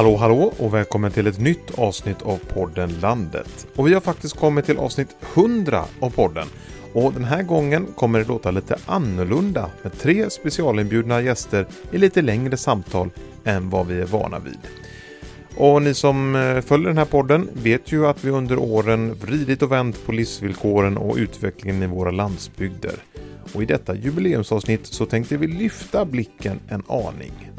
Hallå hallå och välkommen till ett nytt avsnitt av podden Landet. Och vi har faktiskt kommit till avsnitt 100 av podden. Och den här gången kommer det låta lite annorlunda med tre specialinbjudna gäster i lite längre samtal än vad vi är vana vid. Och ni som eh, följer den här podden vet ju att vi under åren vridit och vänt på livsvillkoren och utvecklingen i våra landsbygder. Och i detta jubileumsavsnitt så tänkte vi lyfta blicken en aning.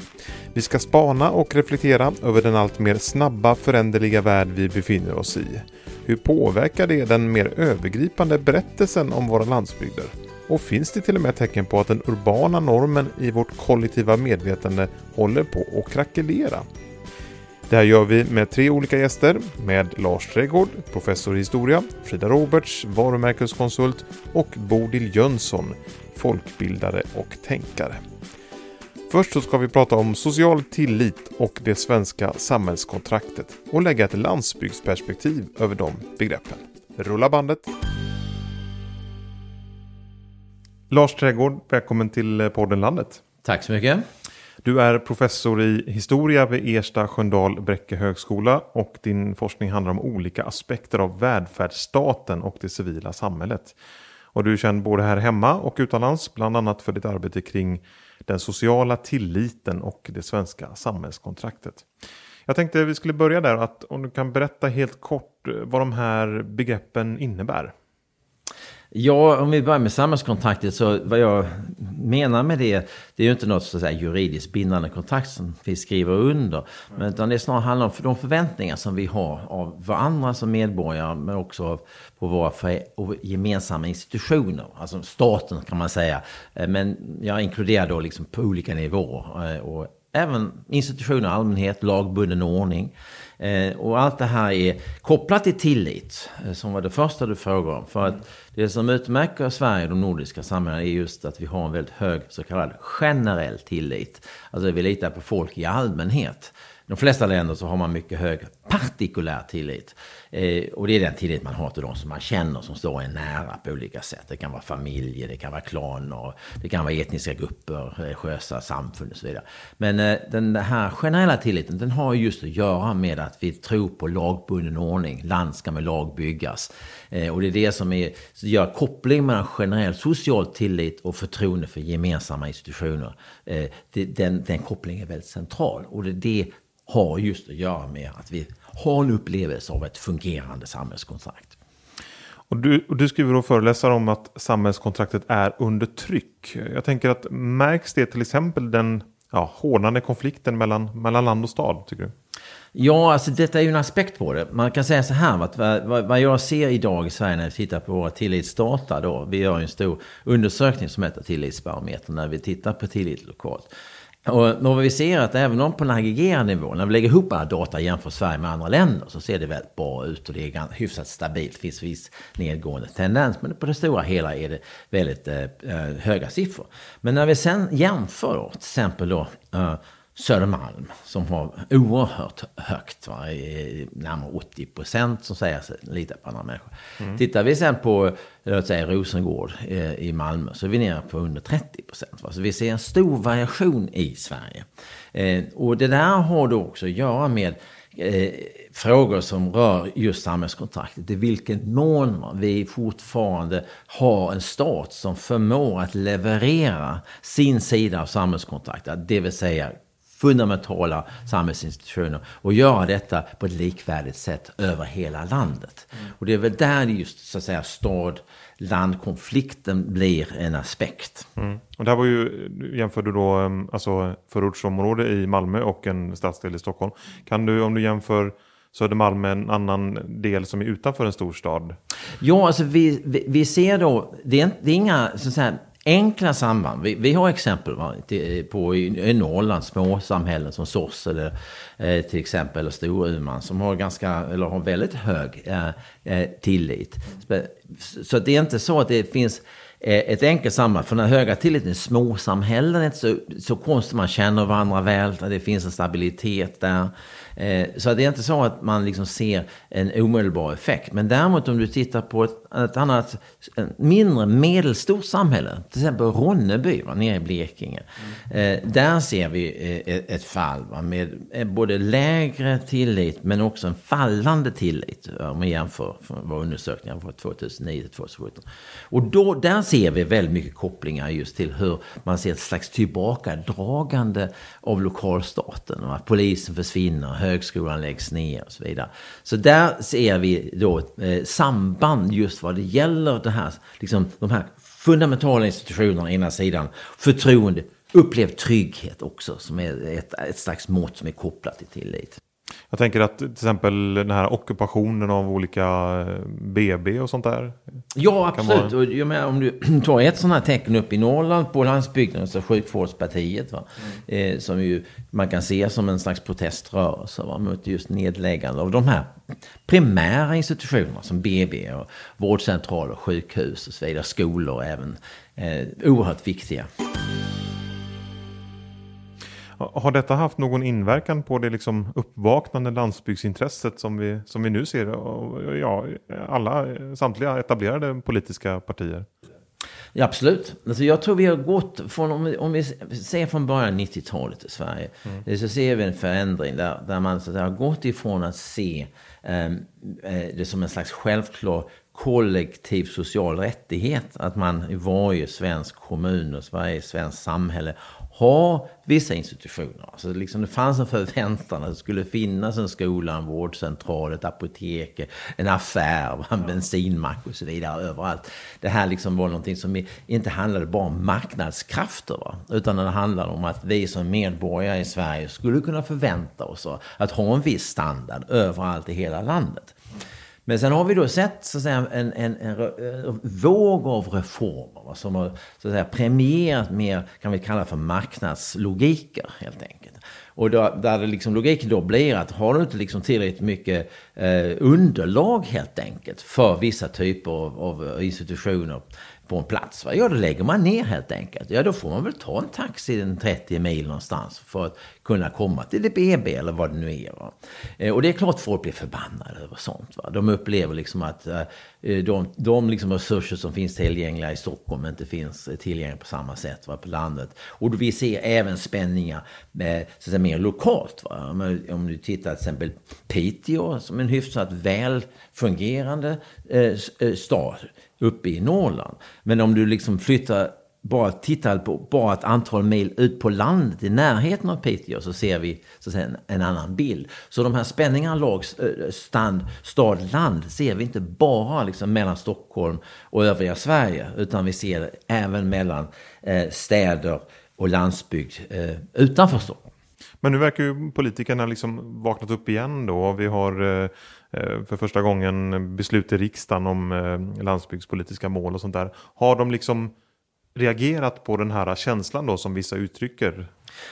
Vi ska spana och reflektera över den allt mer snabba föränderliga värld vi befinner oss i. Hur påverkar det den mer övergripande berättelsen om våra landsbygder? Och finns det till och med tecken på att den urbana normen i vårt kollektiva medvetande håller på att krackelera? Det här gör vi med tre olika gäster, med Lars Trädgård, professor i historia, Frida Roberts, varumärkeskonsult och Bodil Jönsson, folkbildare och tänkare. Först så ska vi prata om social tillit och det svenska samhällskontraktet och lägga ett landsbygdsperspektiv över de begreppen. Rulla bandet! Lars Trädgård, välkommen till podden Landet. Tack så mycket. Du är professor i historia vid Ersta Sköndal Bräcke högskola och din forskning handlar om olika aspekter av välfärdsstaten och det civila samhället. Och du är känd både här hemma och utomlands, bland annat för ditt arbete kring den sociala tilliten och det svenska samhällskontraktet. Jag tänkte vi skulle börja där, att om du kan berätta helt kort eh, vad de här begreppen innebär. Ja, om vi börjar med samhällskontraktet så vad jag menar med det, det är ju inte något så att säga, juridiskt bindande kontrakt som vi skriver under. Men utan det snarare handlar om de förväntningar som vi har av varandra som medborgare men också på våra gemensamma institutioner. Alltså staten kan man säga. Eh, men jag inkluderar då liksom på olika nivåer. Eh, och även institutioner, allmänhet, lagbunden ordning. Eh, och allt det här är kopplat till tillit, som var det första du frågade om. För att det som utmärker Sverige och de nordiska samhällena är just att vi har en väldigt hög så kallad generell tillit. Alltså vi litar på folk i allmänhet de flesta länder så har man mycket hög partikulär tillit. Eh, och det är den tillit man har till de som man känner som står en nära på olika sätt. Det kan vara familjer, det kan vara klaner, det kan vara etniska grupper, religiösa samfund och så vidare. Men eh, den här generella tilliten den har just att göra med att vi tror på lagbunden ordning. Land ska med lag byggas. Eh, och det är det som är, gör koppling mellan generell social tillit och förtroende för gemensamma institutioner. Eh, det, den, den kopplingen är väldigt central. Och det är det har just att göra med att vi har en upplevelse av ett fungerande samhällskontrakt. Och du, och du skriver och föreläser om att samhällskontraktet är under tryck. Jag tänker att märks det till exempel den ja, hårdnande konflikten mellan, mellan land och stad, tycker du? Ja, alltså detta är ju en aspekt på det. Man kan säga så här, att vad, vad jag ser idag i Sverige när vi tittar på våra tillitsdata då. Vi gör en stor undersökning som heter Tillitsbarometern när vi tittar på tillit lokalt. Och vad vi ser att även om på en aggregerad nivå, när vi lägger ihop alla data och jämför Sverige med andra länder, så ser det väldigt bra ut och det är hyfsat stabilt. Det finns viss nedgående tendens, men på det stora hela är det väldigt eh, eh höga siffror. Men när vi sen jämför då, till exempel då, eh, Södermalm som har oerhört högt, va? närmare 80 procent som säger sig lita på andra människor. Mm. Tittar vi sen på låt säga, Rosengård eh, i Malmö så är vi nere på under 30 procent. Så vi ser en stor variation i Sverige. Eh, och det där har då också att göra med eh, frågor som rör just samhällskontraktet. I vilken mån vi fortfarande har en stat som förmår att leverera sin sida av samhällskontraktet. Det vill säga fundamentala samhällsinstitutioner och göra detta på ett likvärdigt sätt över hela landet. Mm. Och det är väl där just så att säga stad landkonflikten blir en aspekt. Mm. Och det här var ju, jämförde då um, alltså förortsområde i Malmö och en stadsdel i Stockholm. Kan du, om du jämför Södermalm med en annan del som är utanför en stor stad? Ja, alltså vi, vi, vi ser då, det är, det är inga så att säga, enkla samband. Vi, vi har exempel va, till, på i, i Norrland, småsamhällen som Sorsele eh, till exempel, eller Storuman, som har ganska, eller har väldigt hög eh, eh tillit. Så det är inte så att det finns eh, ett enkelt samband. För den höga tilliten i småsamhällen är inte så, så konstigt. Man känner varandra väl, det finns en stabilitet där. Eh, så det är inte så att man liksom ser en omedelbar effekt. Men däremot om du tittar på ett, ett annat mindre medelstort samhälle, till exempel Ronneby va, nere i Blekinge. Mm. Där ser vi eh, ett fall va, med både lägre tillit men också en fallande tillit om man jämför våra undersökningar från 2009 till 2017. Och då, där ser vi väldigt mycket kopplingar just till hur man ser ett slags tillbakadragande av lokalstaten. Va? Polisen försvinner, högskolan läggs ner och så vidare. Så där ser vi då eh, samband just vad det gäller det här, liksom, de här fundamentala institutionerna å ena sidan, förtroende, upplevd trygghet också som är ett, ett slags mått som är kopplat till tillit. Jag tänker att till exempel den här ockupationen av olika BB och sånt där. Ja, absolut. Vara... Och jag menar, om du tar ett sådant här tecken upp i Norrland på landsbygden, så Sjukvårdspartiet, va? Mm. Eh, som ju man kan se som en slags proteströrelse va? mot just nedläggande av de här primära institutionerna som BB och vårdcentraler, sjukhus och så vidare, skolor även. Eh, oerhört viktiga. Har detta haft någon inverkan på det liksom uppvaknande landsbygdsintresset som vi, som vi nu ser? Ja, alla, samtliga etablerade politiska partier. Ja, absolut. Alltså jag tror vi har gått från, om vi, om vi ser från början 90-talet i Sverige, mm. så ser vi en förändring där, där man så att har gått ifrån att se um, det som en slags självklar kollektiv social rättighet. Att man i varje svensk kommun och varje svensk samhälle ha vissa institutioner. Alltså liksom det fanns en förväntan att det skulle finnas en skola, en vårdcentral, ett apotek, en affär, en bensinmack och så vidare överallt. Det här liksom var någonting som inte handlade bara om marknadskrafter, va? utan det handlade om att vi som medborgare i Sverige skulle kunna förvänta oss att ha en viss standard överallt i hela landet. Men sen har vi då sett så att säga, en, en, en, en våg av reformer som har så att säga, premierat mer, kan vi kalla för marknadslogiker helt enkelt. Och då, där det liksom, logiken då blir att har du inte liksom tillräckligt mycket eh, underlag helt enkelt för vissa typer av, av institutioner på en plats. Va? Ja, då lägger man ner helt enkelt. Ja, då får man väl ta en taxi en 30 mil någonstans för att kunna komma till det BB eller vad det nu är. Va? Eh, och det är klart folk blir förbannade över sånt. Va? De upplever liksom att eh, eh, de, de liksom resurser som finns tillgängliga i Stockholm inte finns tillgängliga på samma sätt va, på landet. Och vi ser även spänningar med, så att säga, mer lokalt. Va? Om, du tittar till exempel Piteå som en hyfsat väl fungerande eh stad uppe i Norrland. Men om du liksom flyttar, bara tittar på bara ett antal mil ut på landet i närheten av Piteå så ser vi så att säga, en, en annan bild. Så de här spänningarna lag, stand, stad, land ser vi inte bara liksom mellan Stockholm och övriga Sverige utan vi ser det även mellan eh, städer och landsbygd eh, utanför Stockholm. Men nu verkar ju politikerna liksom vaknat upp igen då. Vi har Eh, för första gången beslut i riksdagen om eh, landsbygdspolitiska mål och sånt där. Har de liksom reagerat på den här känslan då som vissa uttrycker?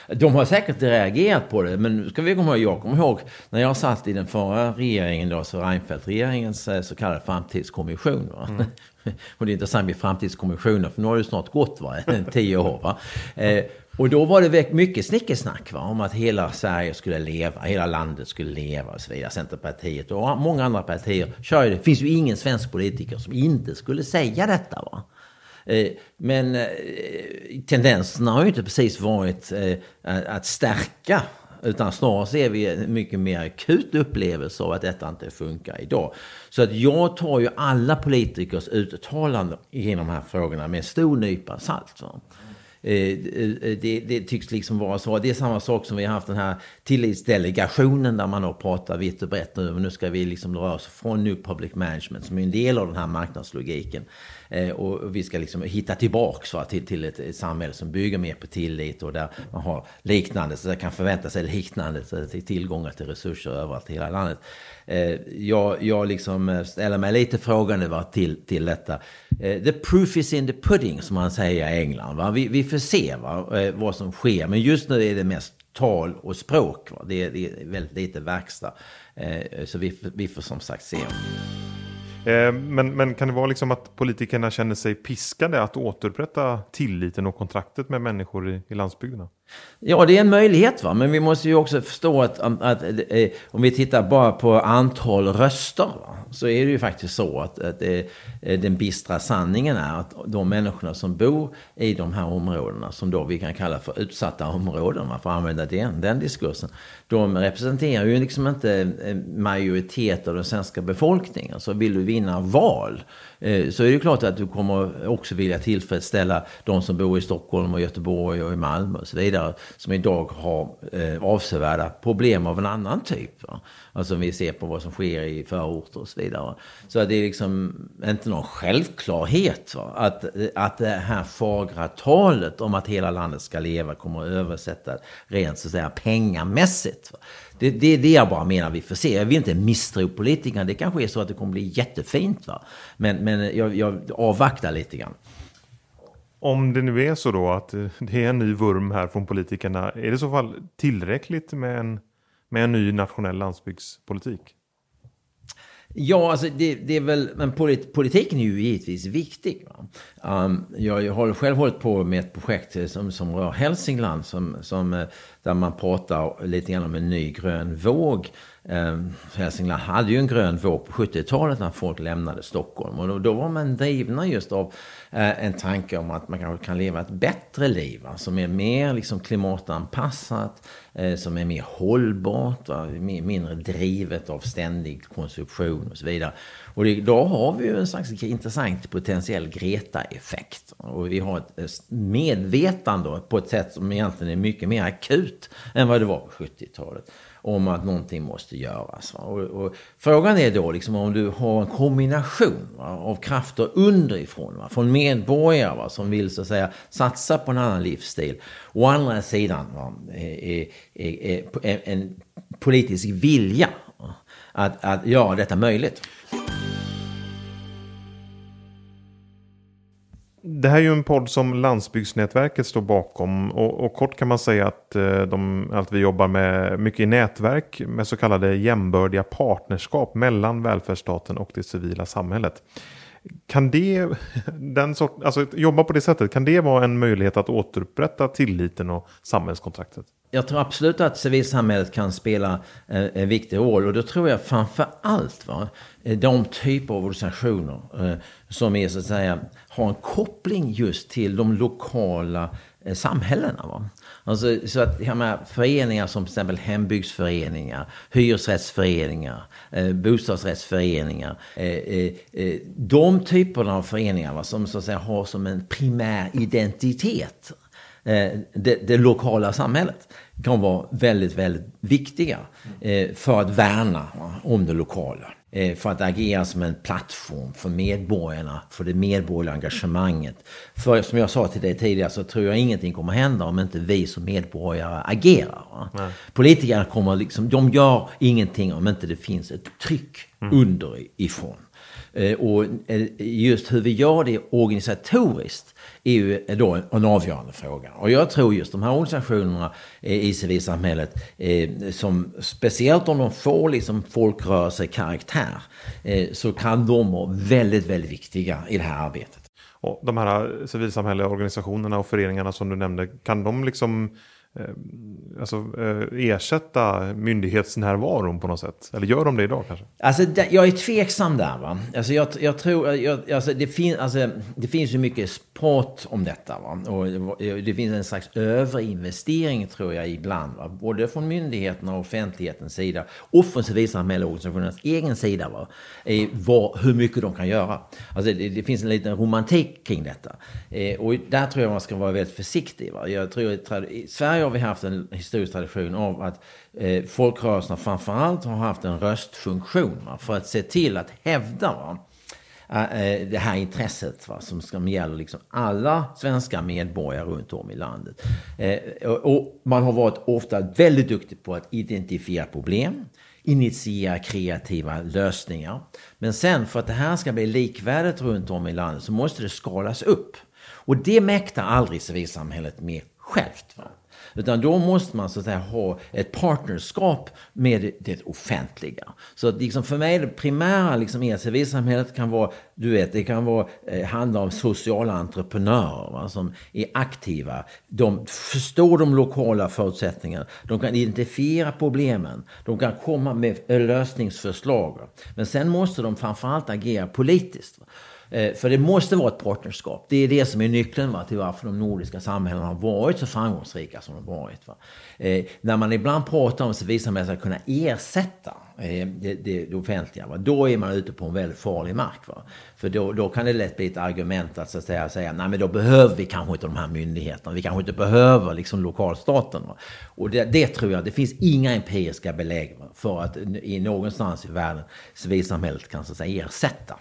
De har säkert reagerat på det, men ska vi komma ihåg, jag kommer ihåg när jag satt i den förra regeringen, då, så Reinfeldt-regeringens eh, så kallade framtidskommission. Mm. och det är intressant med framtidskommissioner, för nu har det snart gått va? tio år. Va? Och då var det mycket snickesnack va? om att hela Sverige skulle leva, hela landet skulle leva och så vidare. Centerpartiet och många andra partier kör det. finns ju ingen svensk politiker som inte skulle säga detta. Va? Eh, men eh, tendenserna har ju inte precis varit eh, att stärka utan snarare ser vi en mycket mer akut upplevelse av att detta inte funkar idag. Så att jag tar ju alla politikers uttalanden i de här frågorna med en stor nypa salt. Va? Eh, eh, eh, det, det, tycks liksom vara så. Det är samma sak som vi har haft den här tillitsdelegationen där man då pratar vitt och brett nu. Nu ska vi liksom röra oss från New Public Management som är en del av den här marknadslogiken. Eh, och vi ska liksom hitta tillbaks va, till, till ett, ett, samhälle som bygger mer på tillit och där man har liknande, så kan förvänta sig liknande till tillgångar till resurser överallt i hela landet. Eh, jag, jag liksom eh, ställer mig lite frågande va, till, till detta. Eh, the proof is in the pudding som man säger i England. Va? Vi, vi får se va, eh, vad som sker. Men just nu är det mest tal och språk. Va? Det, är, det är väldigt lite verkstad. Eh, så vi, vi får som sagt se. Eh, men, men kan det vara liksom att politikerna känner sig piskade att återupprätta tilliten och kontraktet med människor i, i landsbygderna? Ja, det är en möjlighet, va? men vi måste ju också förstå att, att, att eh, om vi tittar bara på antal röster va? så är det ju faktiskt så att, att eh, eh, den bistra sanningen är att de människorna som bor i de här områdena, som då vi kan kalla för utsatta områden, va? för att använda den, den diskursen, de representerar ju liksom inte eh, majoritet av den svenska befolkningen. Så vill du vinna val eh, så är det klart att du kommer också vilja tillfredsställa de som bor i Stockholm och Göteborg och i Malmö och så vidare. Som idag har eh, avsevärda problem av en annan typ. Alltså om vi ser på vad som sker i förorter och så vidare. Så att det är liksom inte någon självklarhet va? Att, att det här fagra talet om att hela landet ska leva kommer att översätta rent så att säga pengamässigt. Va? Det, det är det jag bara menar vi får se. Jag vill inte misstro politikerna. Det kanske är så att det kommer bli jättefint. Va? Men, men jag, jag avvaktar lite grann. Om det nu är så då att det är en ny vurm här från politikerna. Är det i så fall tillräckligt med en, med en ny nationell landsbygdspolitik? Ja, alltså det, det, är väl, men polit, politiken är ju givetvis viktig. Um, jag har själv hållit på med ett projekt eh, som, som rör Hälsingland, som, som, eh, där man pratar lite grann om en ny grön våg. Eh, Hälsingland hade ju en grön våg på 70-talet när folk lämnade Stockholm. Och då, då var man drivna just av eh, en tanke om att man kanske kan leva ett bättre liv, va? som är mer liksom, klimatanpassat, eh, som är mer hållbart, va? mindre drivet av ständig konsumtion och så vidare. Och det, då har vi ju en slags intressant potentiell Greta-effekt. Och vi har ett medvetande på ett sätt som egentligen är mycket mer akut än vad det var på 70-talet om att någonting måste göras. Och, och, frågan är då liksom om du har en kombination va, av krafter underifrån, va, från medborgare va, som vill så att säga satsa på en annan livsstil. Å andra sidan va, är, är, är, en politisk vilja att, att göra detta möjligt. Det här är ju en podd som Landsbygdsnätverket står bakom och, och kort kan man säga att, eh, de, att vi jobbar med mycket i nätverk med så kallade jämbördiga partnerskap mellan välfärdsstaten och det civila samhället. Kan det, den sort, alltså jobba på det sättet, kan det vara en möjlighet att återupprätta tilliten och samhällskontraktet? Jag tror absolut att civilsamhället kan spela eh, en viktig roll och då tror jag framför allt va, de typer av organisationer eh, som är så att säga har en koppling just till de lokala eh, samhällena. Va? Alltså, så att jag menar, föreningar som till exempel hembygdsföreningar, hyresrättsföreningar, eh, bostadsrättsföreningar. Eh, eh, eh, de typerna av föreningar va, som så att säga har som en primär identitet Eh, det, det, lokala samhället kan vara väldigt, väldigt viktiga eh, för att värna om det lokala. Eh, för att agera som en plattform för medborgarna, för det medborgerliga engagemanget. För som jag sa till dig tidigare så tror jag ingenting kommer hända om inte vi som medborgare agerar. Politikerna kommer liksom, de gör ingenting om inte det finns ett tryck mm. underifrån. Och just hur vi gör det organisatoriskt är ju då en avgörande fråga. Och jag tror just de här organisationerna i civilsamhället, eh, som speciellt om de får liksom folkrörelsekaraktär, eh, så kan de vara väldigt, väldigt viktiga i det här arbetet. Och de här civilsamhälleliga organisationerna och föreningarna som du nämnde, kan de liksom Eh, alltså, eh, ersätta myndighetsnärvaron på något sätt? Eller gör de det idag kanske? Alltså, jag är tveksam där. Va? Alltså, jag, jag tror, jag, alltså, det, fin, alltså, det finns ju mycket prat om detta. Va? Och det finns en slags överinvestering tror jag ibland. Va? Både från myndigheterna och offentlighetens sida och från civilsamhällesorganisationernas egen sida. Va? Eh, Var, hur mycket de kan göra. Alltså, det, det finns en liten romantik kring detta. Eh, och där tror jag man ska vara väldigt försiktig. Va? Jag tror Sverige har vi haft en historisk tradition av att eh, folkrörelserna framförallt har haft en röstfunktion va? för att se till att hävda va? Eh, eh, det här intresset va, som, som gäller liksom alla svenska medborgare runt om i landet. Eh, och man har varit ofta väldigt duktig på att identifiera problem, initiera kreativa lösningar. Men sen för att det här ska bli likvärdigt runt om i landet så måste det skalas upp. Och det mäktar aldrig civilsamhället med självt. Va? Utan då måste man så att säga ha ett partnerskap med det offentliga. Så att liksom för mig det primära liksom i civilsamhället kan vara, du vet, det kan vara, eh, handla om sociala entreprenörer va, som är aktiva. De förstår de lokala förutsättningarna. De kan identifiera problemen. De kan komma med lösningsförslag. Men sen måste de framförallt agera politiskt. Va. Eh, för det måste vara ett partnerskap. Det är det som är nyckeln va, till varför de nordiska samhällena har varit så framgångsrika som de har varit. Va. Eh, när man ibland pratar om civilsamhället ska kunna ersätta eh, det, det, det, offentliga, va, då är man ute på en väldigt farlig mark. Va. För då, då kan det lätt bli ett argument att, så att säga, säga nej men då behöver vi kanske inte de här myndigheterna. Vi kanske inte behöver liksom, lokalstaten. Va. Och det, det, tror jag, det finns inga empiriska belägg för att i någonstans i världen civilsamhället kan så att säga, ersätta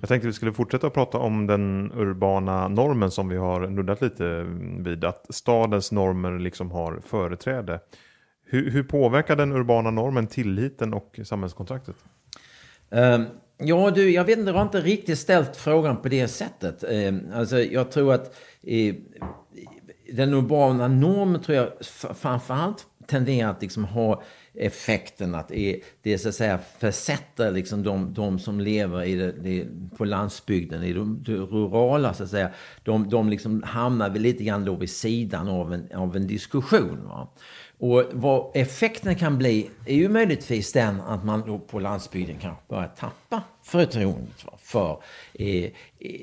Jag tänkte vi skulle fortsätta prata om den urbana normen som vi har nuddat lite vid. Att stadens normer liksom har företräde. Hur, hur påverkar den urbana normen tilliten och samhällskontraktet? Um, ja, du, jag vet inte, jag har inte riktigt ställt frågan på det sättet. Um, alltså, jag tror att uh, den urbana normen tror jag framförallt tenderar att liksom ha effekten att det, det så att säga försätter liksom de, de som lever i det, det, på landsbygden, i det, det rurala så att säga, de, de liksom hamnar lite grann då vid sidan av en, av en diskussion. Va? Och vad effekten kan bli är ju möjligtvis den att man då på landsbygden kanske börjar tappa förtroendet för eh,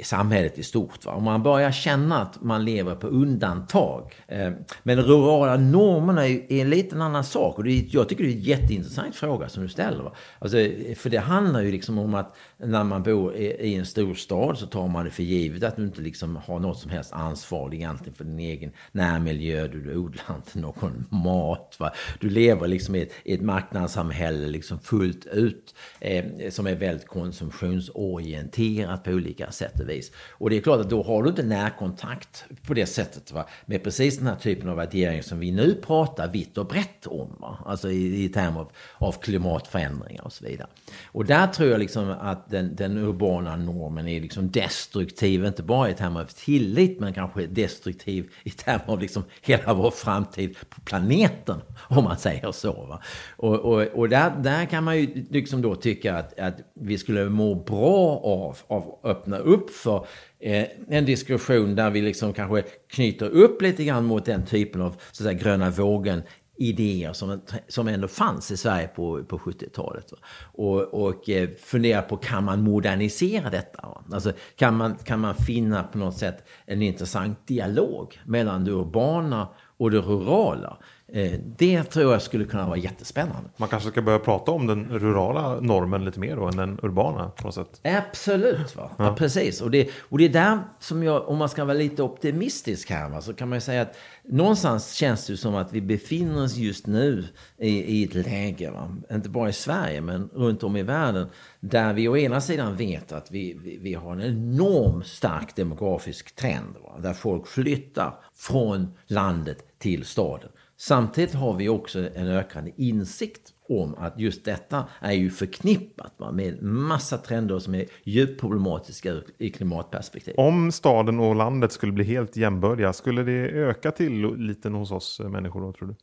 samhället i stort. Va? Om man börjar känna att man lever på undantag. Eh, men rurala normerna är, en liten annan sak. Och det är, jag tycker det är en jätteintressant fråga som du ställer. Va? Alltså, för det handlar ju liksom om att när man bor i, en stor stad så tar man det för givet att du inte liksom har något som helst ansvar egentligen för din egen närmiljö. Du, du odlar inte någon mat. Va? Du lever liksom i ett, i ett marknadssamhälle liksom fullt ut eh, som är väldigt konsumtionsorienterat på olika sätt och vis. Och det är klart att då har du inte närkontakt på det sättet va? med precis den här typen av värdering som vi nu pratar vitt och brett om. Va? Alltså i, i termer av, av klimatförändringar och så vidare. Och där tror jag liksom att den, den urbana normen är liksom destruktiv, inte bara i termer av tillit, men kanske destruktiv i termer av liksom hela vår framtid på planeten, om man säger så. Va? Och, och, och där, där kan man ju liksom då tycka att, att vi skulle må bra av, av att öppna upp upp för eh, en diskussion där vi liksom kanske knyter upp lite grann mot den typen av så att säga, gröna vågen idéer som, som ändå fanns i Sverige på, på 70-talet. Och, och eh, fundera på, kan man modernisera detta? Alltså, kan, man, kan man finna på något sätt en intressant dialog mellan det urbana och det rurala? Eh, det tror jag skulle kunna vara jättespännande. Man kanske ska börja prata om den rurala normen lite mer då än den urbana på något sätt. Absolut, va? Ja. ja precis. Och det, och det är där som jag, om man ska vara lite optimistisk här, va, så kan man ju säga att någonstans känns det som att vi befinner oss just nu i, i ett läge, va? inte bara i Sverige men runt om i världen, där vi å ena sidan vet att vi, vi, vi har en enormt stark demografisk trend, va? där folk flyttar från landet till staden. Samtidigt har vi också en ökande insikt om att just detta är ju förknippat va, med massa trender som är djupt problematiska i klimatperspektiv. Om staden och landet skulle bli helt jämbördiga, skulle det öka tilliten hos oss människor då tror du?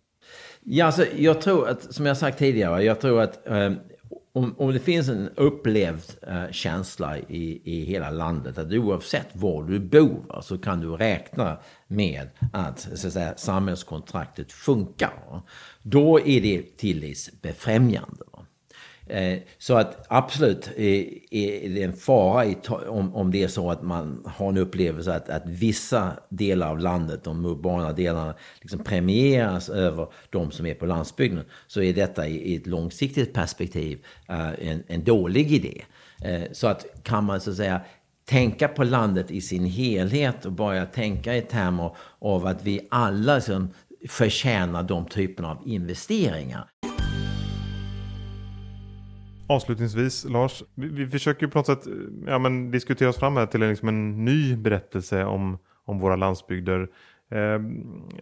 Ja, alltså, jag tror att, som jag sagt tidigare, jag tror att eh, om, om det finns en upplevd eh, känsla i, i hela landet att oavsett var du bor så kan du räkna med att, så att säga, samhällskontraktet funkar. Då är det tillitsbefrämjande. Eh, så att absolut är det en fara om, det är så att man har en upplevelse att, att vissa delar av landet, de urbana delarna, liksom premieras över de som är på landsbygden. Så är detta i ett långsiktigt perspektiv eh, en, en dålig idé. Eh, så att kan man så att säga tänka på landet i sin helhet och börja tänka i termer av att vi alla liksom förtjänar de typerna av investeringar. Avslutningsvis Lars, vi, vi försöker på något sätt eh, ja, men, diskutera oss fram här till liksom en ny berättelse om, om våra landsbygder. Eh,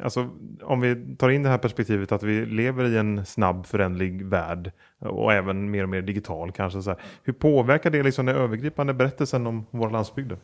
alltså, om vi tar in det här perspektivet att vi lever i en snabb föränderlig värld och även mer och mer digital kanske. Så här. Hur påverkar det liksom den övergripande berättelsen om våra landsbygder?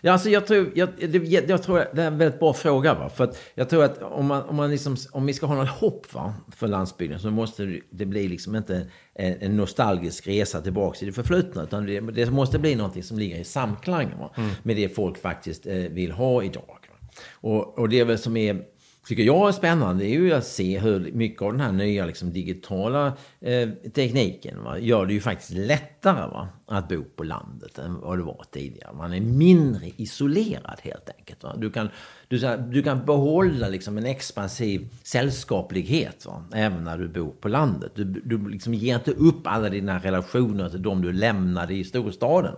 Ja, alltså jag, tror, jag, jag, jag tror det är en väldigt bra fråga. Va? För jag tror att om, man, om, man liksom, om vi ska ha något hopp va, för landsbygden så måste det bli liksom inte en, en nostalgisk resa tillbaka till det förflutna. Utan det, det måste bli någonting som ligger i samklang mm. med det folk faktiskt eh, vill ha idag. Och, och det är väl som är tycker jag är spännande är ju att se hur mycket av den här nya liksom, digitala eh, tekniken va, gör det ju faktiskt lättare va, att bo på landet än vad det var tidigare. Man är mindre isolerad helt enkelt. Va. Du, kan, du, du kan behålla liksom, en expansiv sällskaplighet va, även när du bor på landet. Du, du liksom ger inte upp alla dina relationer till de du lämnade i storstaden.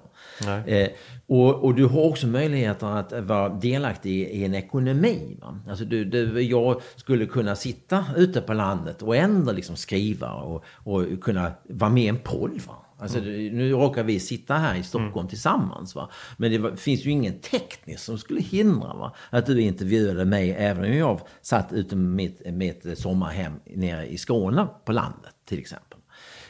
Eh, och, och, du har också möjligheter att vara delaktig i, i en ekonomi. Va? Alltså du, du, jag skulle kunna sitta ute på landet och ändå liksom skriva och, och kunna vara med i en podd. Va? Alltså, mm. Nu råkar vi sitta här i Stockholm mm. tillsammans. Va? Men det var, finns ju ingen teknisk som skulle hindra va? att du intervjuade mig även om jag satt ute med mitt, sommarhem nere i Skåne på landet till exempel.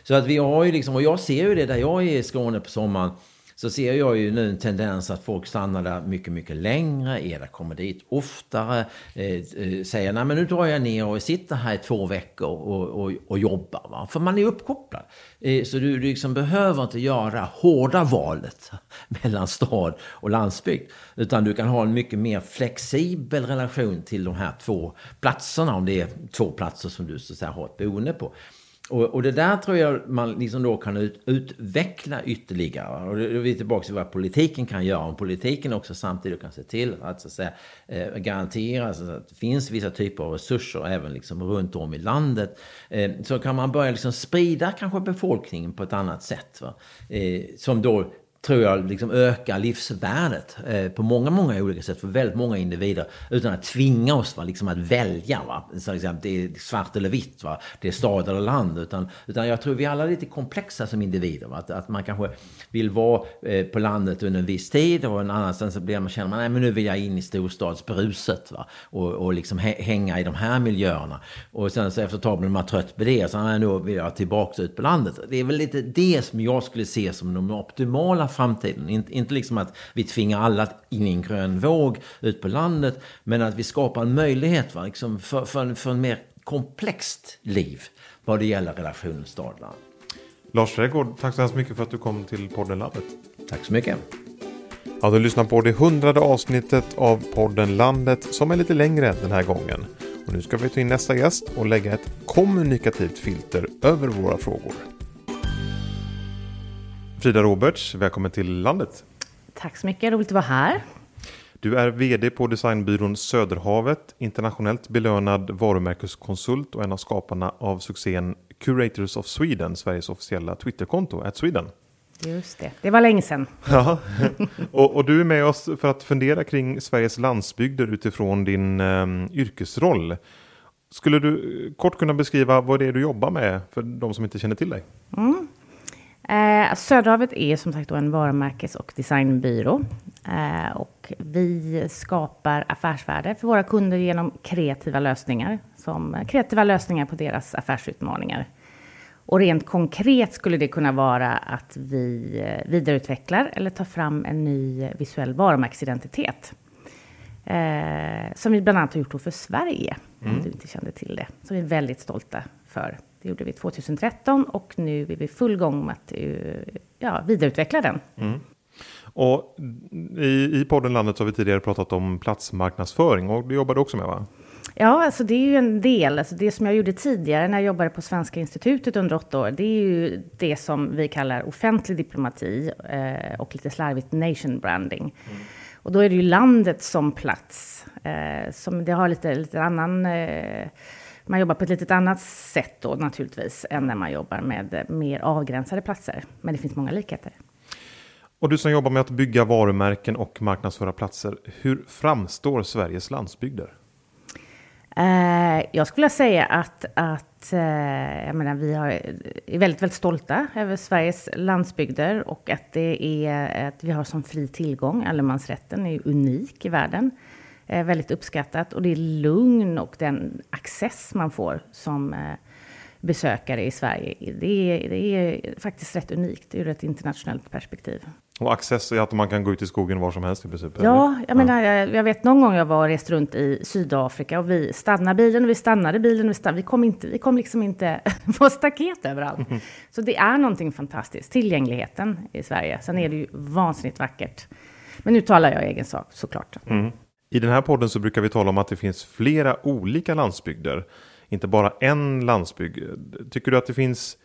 Så att vi har ju liksom, och jag ser ju det där jag är i Skåne på sommaren så ser jag ju nu en tendens att folk stannar där mycket, mycket längre. Eda kommer dit oftare. Eh, eh, säger nej men nu drar jag ner och sitter här i två veckor och, och, och jobbar. Va? För man är uppkopplad. Eh, så du, du liksom behöver inte göra hårda valet mellan stad och landsbygd. Utan du kan ha en mycket mer flexibel relation till de här två platserna. Om det är två platser som du så att säga, har ett boende på. Och, och, det där tror jag man liksom då kan ut, utveckla ytterligare. Och då är vi tillbaka till vad politiken kan göra. Om politiken också samtidigt kan se till att, så att säga, eh, garantera så att det finns vissa typer av resurser även liksom runt om i landet. Eh, så kan man börja liksom sprida kanske befolkningen på ett annat sätt. Eh, som då tror jag liksom ökar livsvärdet eh, på många, många olika sätt för väldigt många individer. Utan att tvinga oss va, liksom att välja. Va? Så liksom, det är svart eller vitt, va? det är stad eller land. Utan, utan jag tror vi alla är lite komplexa som individer. Va? Att, att man kanske vill vara eh, på landet under en viss tid och en annanstans så blir man, känner man att nu vill jag in i storstadsbruset. Va? Och, och liksom hänga i de här miljöerna. Och sen så efter ett tag blir man trött på det. Så nej, nu vill jag tillbaka ut på landet. Det är väl lite det som jag skulle se som de optimala framtiden. Inte, inte liksom att vi tvingar alla in i en grön våg ut på landet, men att vi skapar en möjlighet va, liksom för, för, för en mer komplext liv vad det gäller relationen stad-land. Lars Trädgård, tack så hemskt mycket för att du kom till podden Landet. Tack så mycket. Ja, du lyssnar på det hundrade avsnittet av podden Landet som är lite längre den här gången. Och nu ska vi ta in nästa gäst och lägga ett kommunikativt filter över våra frågor. Frida Roberts, välkommen till landet. Tack så mycket, roligt att vara här. Du är VD på designbyrån Söderhavet, internationellt belönad varumärkeskonsult och en av skaparna av succén Curators of Sweden, Sveriges officiella Twitterkonto, at Sweden. Just det, det var länge sedan. Ja. Och, och, du är med oss för att fundera kring Sveriges landsbygder utifrån din um, yrkesroll. Skulle du kort kunna beskriva vad det är du jobbar med för de som inte känner till dig? Mm. Eh, Söderhavet är som sagt en varumärkes och designbyrå. Eh, och vi skapar affärsvärde för våra kunder genom kreativa lösningar. Som kreativa lösningar på deras affärsutmaningar. Och rent konkret skulle det kunna vara att vi eh, vidareutvecklar eller tar fram en ny visuell varumärkesidentitet. Eh, som vi bland annat har gjort för Sverige, mm. om du inte kände till det. Som vi är väldigt stolta för. Det gjorde vi 2013 och nu är vi full gång med att eh, ja, vidareutveckla den. Mm. Och i, i podden Landet så har vi tidigare pratat om platsmarknadsföring och det jobbar du också med va? Ja, alltså det är ju en del. Alltså det som jag gjorde tidigare när jag jobbade på Svenska institutet under åtta år, det är ju det som vi kallar offentlig diplomati eh, och lite slarvigt nation branding. Mm. Och då är det ju landet som plats. Eh, som det har lite, lite annan eh, man jobbar på ett litet annat sätt då naturligtvis än när man jobbar med mer avgränsade platser. Men det finns många likheter. Och du som jobbar med att bygga varumärken och marknadsföra platser. Hur framstår Sveriges landsbygder? Eh, jag skulle säga att, att eh, menar, vi har, är väldigt, väldigt stolta över Sveriges landsbygder och att, det är, att vi har som fri tillgång. Allemansrätten är unik i världen. Eh, väldigt uppskattat och det är lugn och den access man får som eh, besökare i Sverige. Det är, det är faktiskt rätt unikt ur ett internationellt perspektiv. Och access är att man kan gå ut i skogen var som helst i princip? Ja, eller? jag, menar, jag, jag, vet någon gång jag var och rest runt i Sydafrika och vi stannade bilen och vi stannade bilen. Och vi, stannade, vi, kom inte, vi kom liksom inte på staket överallt. Mm. Så det är någonting fantastiskt, tillgängligheten i Sverige. Sen är det ju vansinnigt vackert. Men nu talar jag egen sak såklart. Mm. I den här podden så brukar vi tala om att det finns flera olika landsbygder. Inte bara en landsbygd. Tycker du att det finns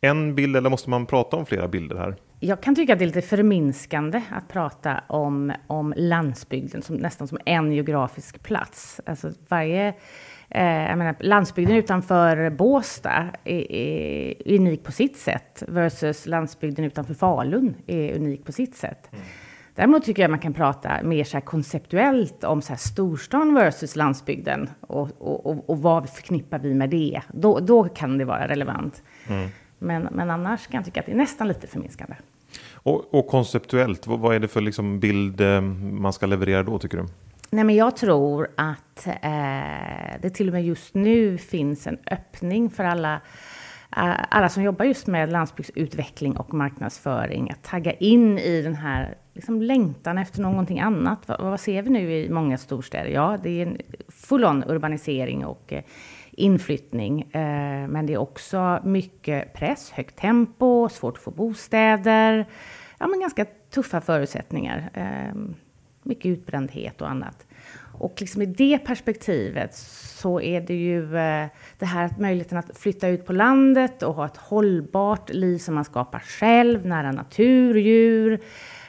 en bild eller måste man prata om flera bilder här? Jag kan tycka att det är lite förminskande att prata om, om landsbygden som, nästan som en geografisk plats. Alltså varje, eh, menar, landsbygden utanför Båstad är, är, unik på sitt sätt versus landsbygden utanför Falun är unik på sitt sätt. Mm. Däremot tycker jag man kan prata mer så konceptuellt om så här storstan versus landsbygden och, och, och, vad förknippar vi med det? Då, då kan det vara relevant. Mm. Men, men annars kan jag tycka att det är nästan lite förminskande. Och, och konceptuellt, vad, vad, är det för liksom bild eh, man ska leverera då tycker du? Nej, men jag tror att eh, det till och med just nu finns en öppning för alla eh, alla som jobbar just med landsbygdsutveckling och marknadsföring att tagga in i den här liksom längtan efter någonting annat. Vad, vad ser vi nu i många storstäder? Ja, det är en full-on urbanisering och eh, inflyttning. Eh, men det är också mycket press, högt tempo, svårt att få bostäder. Ja, men ganska tuffa förutsättningar. Eh, mycket utbrändhet och annat. Och liksom i det perspektivet så är det ju eh, det här att möjligheten att flytta ut på landet och ha ett hållbart liv som man skapar själv, nära natur, djur,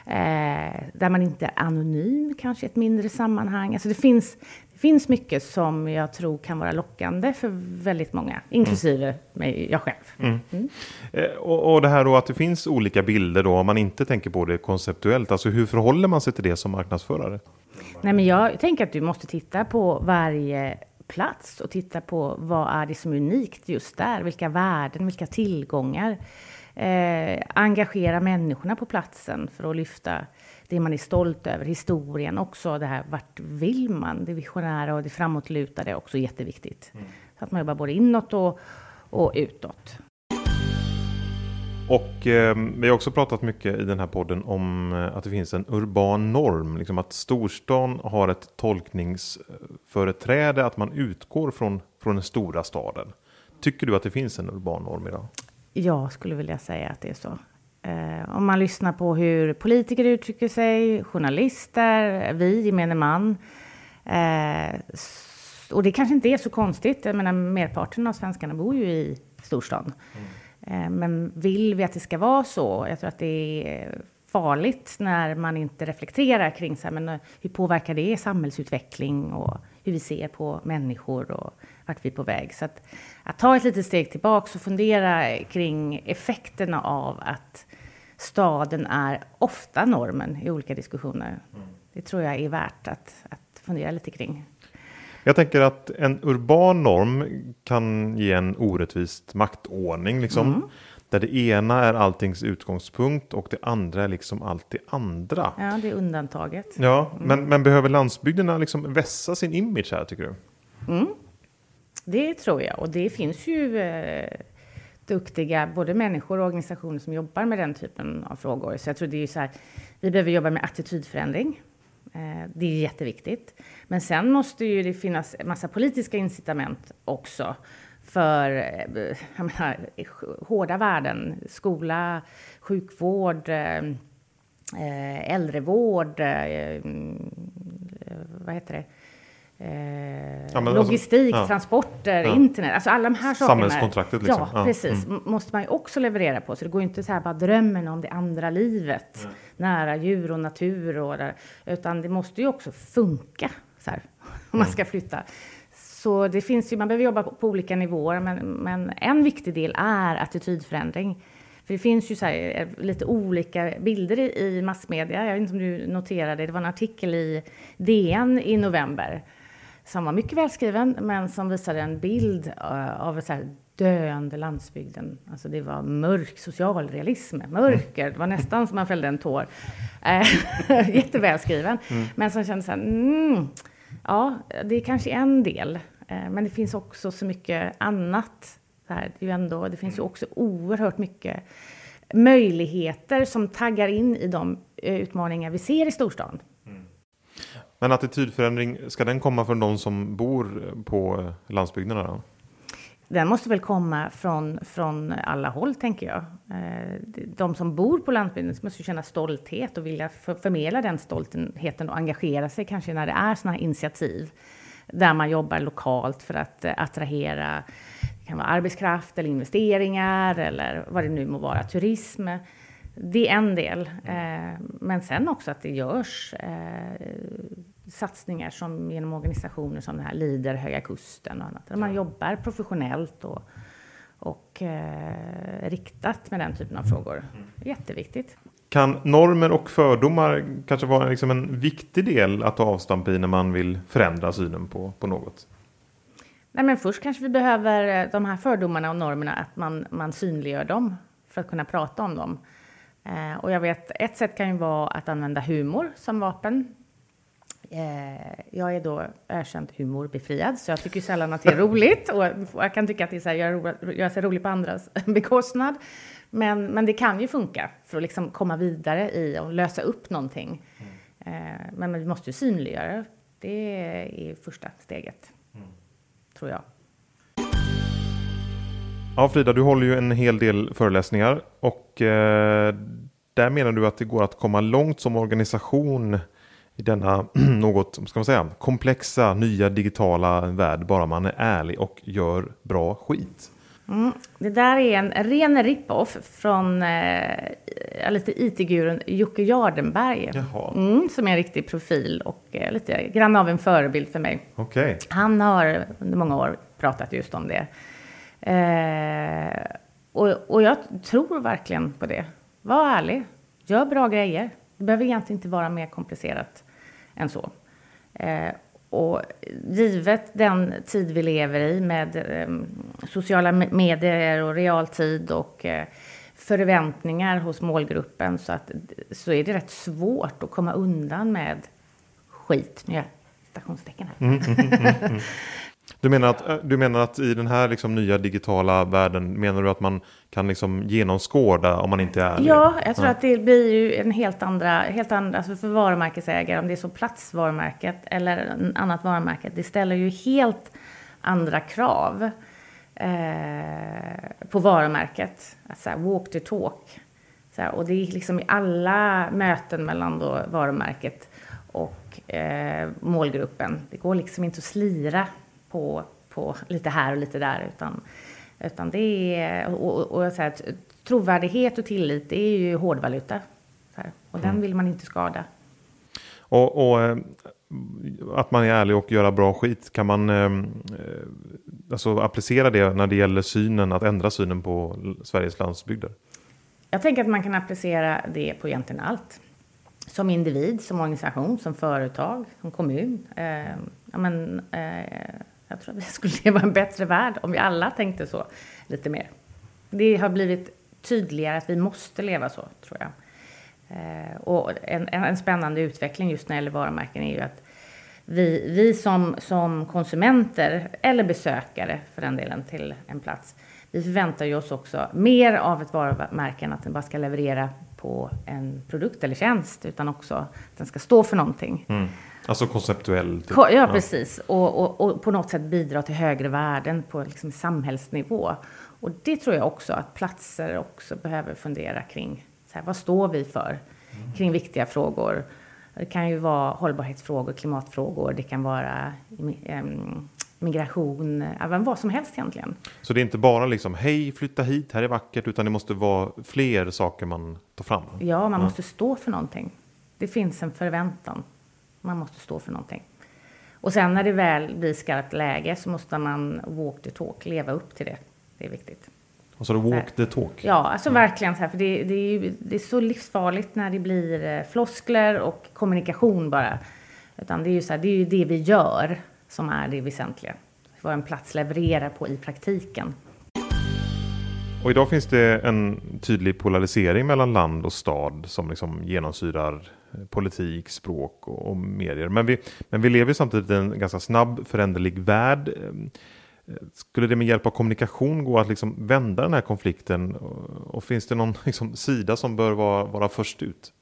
eh, där man inte är anonym kanske i ett mindre sammanhang. Alltså det finns, det finns mycket som jag tror kan vara lockande för väldigt många, inklusive mm. mig, jag själv. Mm. Mm. Eh, och, och, det här då att det finns olika bilder då, om man inte tänker på det konceptuellt, alltså hur förhåller man sig till det som marknadsförare? Nej, men jag tänker att du måste titta på varje plats och titta på vad är det som är unikt just där, vilka värden, vilka tillgångar. Eh, engagera människorna på platsen för att lyfta det man är stolt över, historien också, det här vart vill man, det visionära och det framåtlutade är också jätteviktigt. Mm. Så att man jobbar både inåt och, och utåt. Och eh, vi har också pratat mycket i den här podden om eh, att det finns en urban norm. Liksom att storstan har ett tolkningsföreträde, att man utgår från, från den stora staden. Tycker du att det finns en urban norm idag? Jag skulle vilja säga att det är så. Eh, om man lyssnar på hur politiker uttrycker sig, journalister, vi, gemene man. Eh, och det kanske inte är så konstigt. Jag menar, merparten av svenskarna bor ju i storstan. Mm. Eh, men vill vi att det ska vara så? Jag tror att det är farligt när man inte reflekterar kring så här, men eh, hur påverkar det samhällsutveckling och hur vi ser på människor och vart vi är på väg. Så att, att ta ett litet steg tillbaka och fundera kring effekterna av att staden är ofta normen i olika diskussioner. Mm. Det tror jag är värt att, att fundera lite kring. Jag tänker att en urban norm kan ge en orättvist maktordning. Liksom, mm. Där det ena är alltings utgångspunkt och det andra är liksom allt det andra. Ja, det är undantaget. Ja, mm. men, men behöver landsbygderna liksom vässa sin image här tycker du? Mm. Det tror jag. Och det finns ju eh, duktiga både människor och organisationer som jobbar med den typen av frågor. Så jag tror det är så här, vi behöver jobba med attitydförändring. Eh, det är jätteviktigt. Men sen måste ju det finnas en massa politiska incitament också för eh, jag menar, hårda värden. Skola, sjukvård, eh, eh, äldrevård, mm, vad heter det? Eh, ja, logistik, alltså, transporter, ja. internet, alltså alla de här sakerna. Samhällskontraktet liksom. Ja, precis. Mm. Måste man ju också leverera på. Så det går inte så här bara drömmen om det andra livet. Mm. Nära djur och natur och där. Utan det måste ju också funka så här, om man mm. ska flytta. Så det finns ju, man behöver jobba på, på olika nivåer. Men, men, en viktig del är attitydförändring. För det finns ju så här, eh, lite olika bilder i, i massmedia. Jag vet inte om du noterade, det var en artikel i DN i november som var mycket välskriven, men som visade en bild uh, av så här döende landsbygden. Alltså det var mörk socialrealism, mörker. Det var nästan som man fällde en tår. Uh, jättevälskriven, mm. men som kändes så här, mm, Ja, det är kanske en del. Eh, men det finns också så mycket annat. Det, här, det, ändå, det finns ju också oerhört mycket möjligheter som taggar in i de eh, utmaningar vi ser i storstan. Men attitydförändring, ska den komma från de som bor på landsbygderna? Då? Den måste väl komma från, från alla håll, tänker jag. Eh, de som bor på landsbygden måste känna stolthet och vilja förmedla den stoltheten och engagera sig kanske när det är sådana här initiativ där man jobbar lokalt för att eh, attrahera det kan vara arbetskraft eller investeringar eller vad det nu må vara, turism. Det är en del. Eh, men sen också att det görs satsningar som genom organisationer som den här Lider, Höga Kusten och annat. Där man jobbar professionellt och, och eh, riktat med den typen av frågor. Mm. Jätteviktigt. Kan normer och fördomar kanske vara liksom en viktig del att ta avstamp i när man vill förändra synen på, på något? Nej, men först kanske vi behöver eh, de här fördomarna och normerna, att man, man synliggör dem för att kunna prata om dem. Eh, och jag vet, ett sätt kan ju vara att använda humor som vapen. Eh, jag är då erkänt humorbefriad, så jag tycker sällan att det är roligt. Och jag kan tycka att det är så här, göra, göra sig rolig på andras bekostnad. Men, men det kan ju funka för att liksom komma vidare i och lösa upp någonting. Mm. Eh, men, men vi måste ju synliggöra. Det är första steget, mm. tror jag. Ja, Frida, du håller ju en hel del föreläsningar och eh, där menar du att det går att komma långt som organisation i denna något, ska man säga, komplexa nya digitala värld bara man är ärlig och gör bra skit. Mm. Det där är en ren rip-off från eh, lite IT-gurun Jocke Jardenberg. Mm, som är en riktig profil och eh, lite grann av en förebild för mig. Okay. Han har under många år pratat just om det. Eh, och, och jag tror verkligen på det. Var ärlig, gör bra grejer. Det behöver egentligen inte vara mer komplicerat än så. Eh, och givet den tid vi lever i med eh, sociala medier och realtid och eh, förväntningar hos målgruppen så, att, så är det rätt svårt att komma undan med skit. Nu stationstecken här. Mm, mm, mm. Du menar att, eh, du menar att i den här liksom nya digitala världen menar du att man kan liksom genomskåda om man inte är Ja, jag tror ja. att det blir ju en helt andra, helt andra alltså för varumärkesägare, om det är så platsvarumärket eller en annat varumärke, det ställer ju helt andra krav eh, på varumärket. Alltså, walk the talk. Så här, och det är liksom i alla möten mellan då varumärket och eh, målgruppen. Det går liksom inte att slira på, på lite här och lite där. Utan, utan det är, och, och, och så här, trovärdighet och tillit, det är ju hårdvaluta. Här, och den mm. vill man inte skada. Och, och, eh, att man är ärlig och göra bra skit, kan man eh, eh, alltså applicera det när det gäller synen, att ändra synen på Sveriges landsbygder? Jag tänker att man kan applicera det på egentligen allt. Som individ, som organisation, som företag, som kommun. Eh, ja, men, eh, jag tror att vi skulle leva en bättre värld om vi alla tänkte så lite mer. Det har blivit tydligare att vi måste leva så, tror jag. Eh, och en, en spännande utveckling just när det gäller varumärken är ju att vi, vi som, som konsumenter, eller besökare för den delen, till en plats, vi förväntar ju oss också mer av ett varumärke än att den bara ska leverera på en produkt eller tjänst, utan också att den ska stå för någonting. Mm. Alltså konceptuell? Typ. Ja, ja, precis. Och, och, och, på något sätt bidra till högre värden på liksom samhällsnivå. Och det tror jag också att platser också behöver fundera kring. Så här, vad står vi för mm. kring viktiga frågor? Det kan ju vara hållbarhetsfrågor, klimatfrågor, det kan vara um, migration, även vad som helst egentligen. Så det är inte bara liksom hej, flytta hit, här är vackert, utan det måste vara fler saker man tar fram? Ja, man ja. måste stå för någonting. Det finns en förväntan man måste stå för någonting. Och sen när det väl blir skarpt läge så måste man walk the talk, leva upp till det. Det är viktigt. Och så det walk the talk? Ja, alltså mm. verkligen så här, för det, det, är ju, det är så livsfarligt när det blir eh, floskler och kommunikation bara. Utan det är ju så här, det är ju det vi gör som är det väsentliga. Vad en plats levererar på i praktiken. Och idag finns det en tydlig polarisering mellan land och stad som liksom genomsyrar politik, språk och, och, medier. Men vi, men vi lever samtidigt i en ganska snabb föränderlig värld. Ehm, skulle det med hjälp av kommunikation gå att liksom vända den här konflikten? Och, och finns det någon liksom sida som bör vara, vara först ut?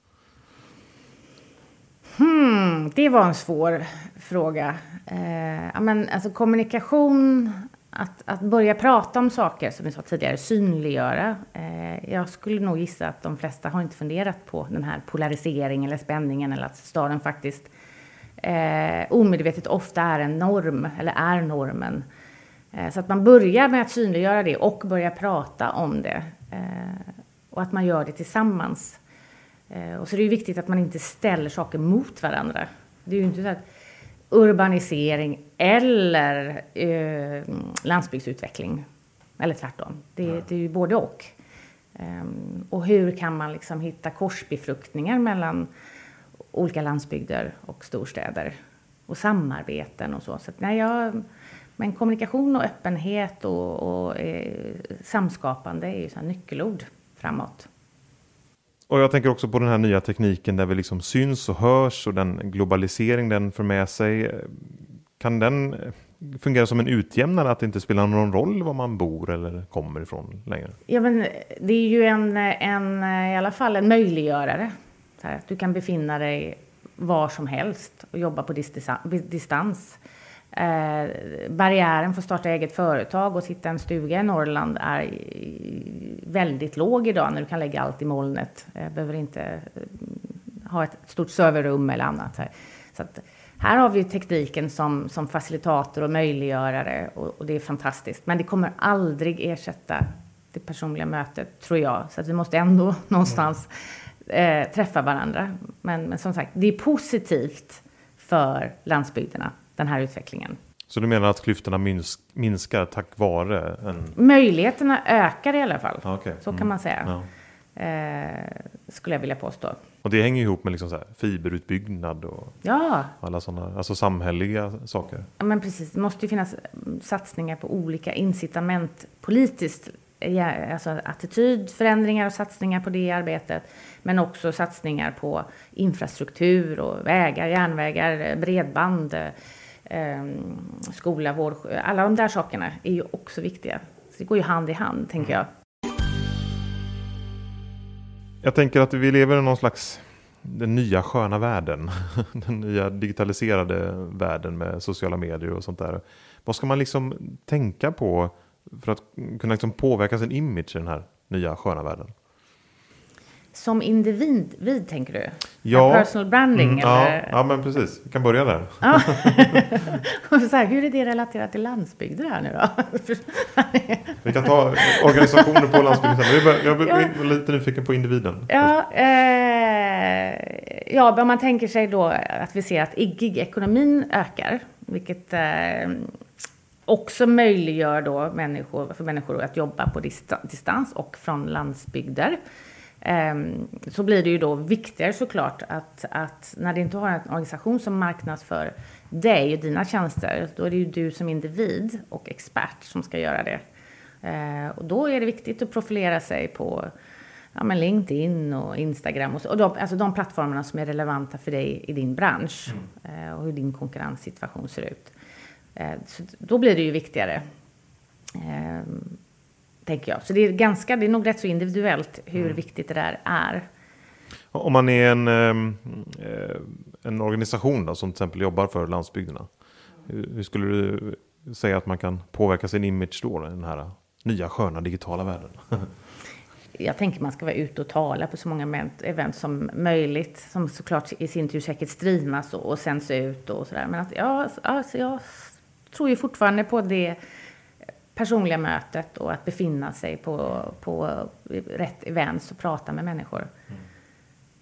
Hmm, det var en svår fråga. Eh, men, alltså, kommunikation, att, att börja prata om saker, som vi sa tidigare, synliggöra. Eh, jag skulle nog gissa att de flesta har inte funderat på den här polariseringen eller spänningen eller att staden faktiskt eh, omedvetet ofta är en norm, eller är normen. Eh, så att man börjar med att synliggöra det och börja prata om det. Eh, och att man gör det tillsammans. Eh, och så är det ju viktigt att man inte ställer saker mot varandra. Det är ju inte så att urbanisering eller eh, landsbygdsutveckling. Eller tvärtom. Det, det är ju både och. Um, och hur kan man liksom hitta korsbefruktningar mellan olika landsbygder och storstäder? Och samarbeten och så. så att, nej, jag, men kommunikation och öppenhet och, och eh, samskapande är ju så nyckelord framåt. Och jag tänker också på den här nya tekniken där vi liksom syns och hörs och den globalisering den för med sig. Kan den eh, fungera som en utjämnare att det inte spelar någon roll var man bor eller kommer ifrån längre? Ja, men eh, det är ju en, eh, en i alla fall en möjliggörare. Så här, du kan befinna dig var som helst och jobba på distans. Eh, barriären för att starta eget företag och hitta en stuga i Norrland är väldigt låg idag när du kan lägga allt i molnet. Jag behöver inte eh, ha ett stort serverrum eller annat. Här. Så att, här har vi tekniken som, som facilitator och möjliggörare och, och, det är fantastiskt. Men det kommer aldrig ersätta det personliga mötet, tror jag. Så att vi måste ändå någonstans eh, träffa varandra. Men, men som sagt, det är positivt för landsbygderna den här utvecklingen. Så du menar att klyftorna minsk, minskar tack vare en... Möjligheterna ökar i alla fall. Okay. Så kan mm. man säga. Ja. Eh, skulle jag vilja påstå. Och det hänger ihop med liksom så fiberutbyggnad och ja. alla sådana alltså samhälleliga saker. Ja, men precis. Det måste ju finnas satsningar på olika incitament politiskt. Alltså attitydförändringar och satsningar på det arbetet. Men också satsningar på infrastruktur och vägar, järnvägar, bredband eh, skola, vård, alla de där sakerna är ju också viktiga. Så det går ju hand i hand, tänker jag. Jag tänker att vi lever i någon slags den nya sköna världen. Den nya digitaliserade världen med sociala medier och sånt där. Vad ska man liksom tänka på för att kunna liksom påverka sin image i den här nya sköna världen? Som individ, vid, tänker du? Ja. Personal branding? Mm, eller? Ja, ja, men precis. Vi kan börja där. Ja. så här, hur är det relaterat till landsbygder här nu då? vi kan ta organisationer på landsbygden. Jag är lite nyfiken på individen. Ja, eh, ja, om man tänker sig då att vi ser att gig-ekonomin ökar, vilket eh, också möjliggör då människor, för människor att jobba på distans och från landsbygder. Ehm, så blir det ju då viktigare såklart att, att när du inte har en organisation som marknadsför dig och dina tjänster, då är det ju du som individ och expert som ska göra det. Ehm, och då är det viktigt att profilera sig på ja, men LinkedIn och Instagram och, så, och de, alltså de plattformarna som är relevanta för dig i din bransch mm. Ehm, och hur din konkurrenssituation ser ut. Så då blir det ju viktigare tänker jag. Så det är, ganska, det är nog rätt så individuellt hur mm. viktigt det där är. Om man är en, eh, en organisation då, som till exempel jobbar för landsbygderna. Hur, skulle du säga att man kan påverka sin image då, i den här nya sköna digitala världen? jag tänker man ska vara ute och tala på så många event som möjligt. Som såklart i sin tur säkert streamas och, och sänds ut och sådär. Men att, ja, alltså jag tror ju fortfarande på det personliga mötet och att befinna sig på, på rätt events och prata med människor. Mm.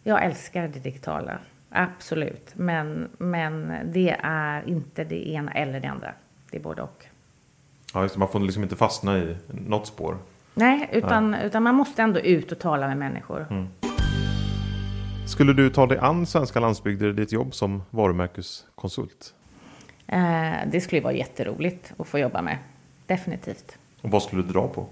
Jag älskar det digitala, absolut. Men, men det är inte det ena eller det andra. Det är både och. Ja, just det, man får liksom inte fastna i något spår. Nej, utan, Nej. utan man måste ändå ut och tala med människor. Mm. Skulle du ta dig an svenska landsbygder i ditt jobb som varumärkeskonsult? Eh, det skulle vara jätteroligt att få jobba med definitivt. Och vad skulle du dra på?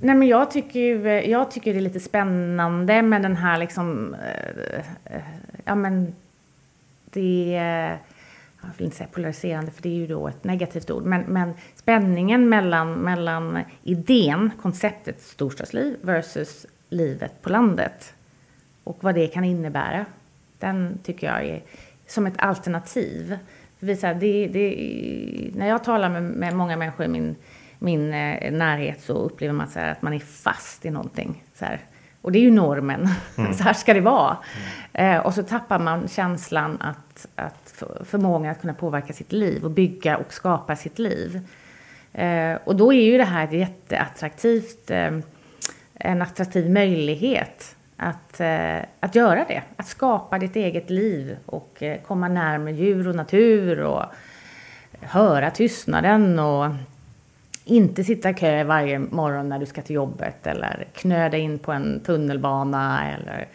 Nej, men jag tycker ju, jag tycker det är lite spännande med den här liksom, eh, eh, ja men det är, jag vill inte säga polariserande för det är ju då ett negativt ord, men, men spänningen mellan, mellan idén, konceptet storstadsliv versus livet på landet och vad det kan innebära. Den tycker jag är som ett alternativ. För det, det, när jag talar med, med många människor i min min eh, närhet så upplever man så att man är fast i någonting. Så här. Och det är ju normen. Mm. så här ska det vara. Mm. Eh, och så tappar man känslan att, att förmågan att kunna påverka sitt liv och bygga och skapa sitt liv. Eh, och då är ju det här ett jätteattraktivt, eh, en attraktiv möjlighet att, eh, att göra det. Att skapa ditt eget liv och eh, komma närmare djur och natur och höra tystnaden och inte sitta i kö varje morgon när du ska till jobbet eller knöda in på en tunnelbana eller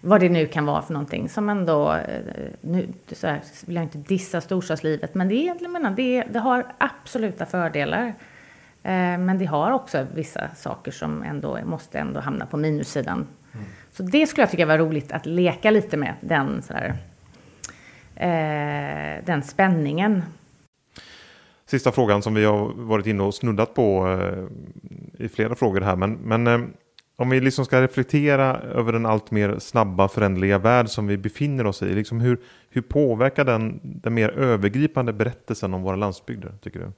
vad det nu kan vara för någonting som ändå, eh, nu så här, vill jag inte dissa storstadslivet, men det, är, jag menar, det, det har absoluta fördelar. Eh, men det har också vissa saker som ändå måste ändå hamna på minussidan. Mm. Så det skulle jag tycka var roligt att leka lite med, den, sådär, eh, den spänningen sista frågan som vi har varit inne och snuddat på eh, i flera frågor här. Men, men eh, om vi liksom ska reflektera över den allt mer snabba föränderliga värld som vi befinner oss i. Liksom hur, hur påverkar den den mer övergripande berättelsen om våra landsbygder, tycker du?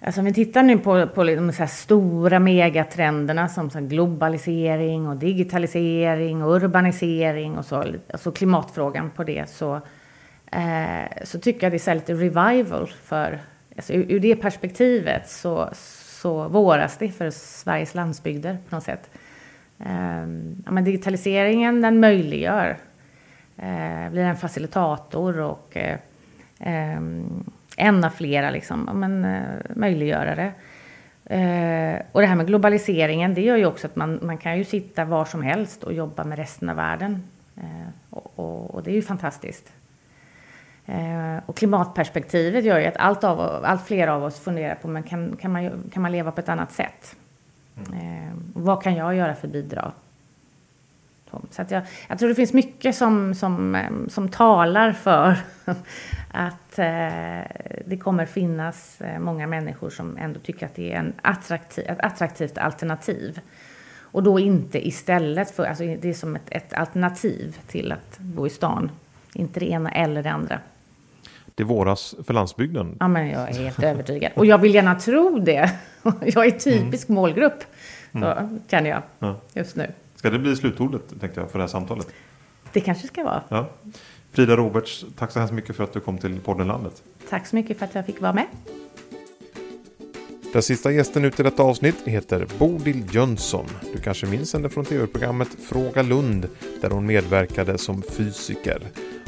Alltså om vi tittar nu på, på liksom de så stora megatrenderna som så globalisering och digitalisering och urbanisering och så, alltså klimatfrågan på det så eh, så tycker jag det är så lite revival för, alltså ur, ur det perspektivet så, så våras det för Sveriges landsbygder på något sätt. Eh, ja, men digitaliseringen den möjliggör, eh, blir en facilitator och eh, ehm, en av flera liksom, men, eh, möjliggörare. Eh, och det här med globaliseringen, det gör ju också att man, man kan ju sitta var som helst och jobba med resten av världen. Eh, och, och, och, det är ju fantastiskt. Eh, och klimatperspektivet gör ju att allt, av, allt fler av oss funderar på men kan, kan, man, kan man leva på ett annat sätt? Mm. Eh, vad kan jag göra för bidrag? Så jag, jag tror det finns mycket som, som, eh, som talar för att eh, det kommer finnas eh, många människor som ändå tycker att det är en attraktiv, ett attraktivt alternativ. Och då inte istället för, alltså det är som ett, ett alternativ till att bo i stan. Inte det ena eller det andra det våras för landsbygden. Ja, men jag är helt övertygad. Och jag vill gärna tro det. Jag är typisk mm. målgrupp, så mm. känner jag ja. just nu. Ska det bli slutordet, tänkte jag, för det här samtalet? Det kanske ska vara. Ja. Frida Roberts, tack så hemskt mycket för att du kom till podden Landet. Tack så mycket för att jag fick vara med. Den sista gästen ut i detta avsnitt heter Bodil Jönsson. Du kanske minns henne från tv-programmet Fråga Lund där hon medverkade som fysiker.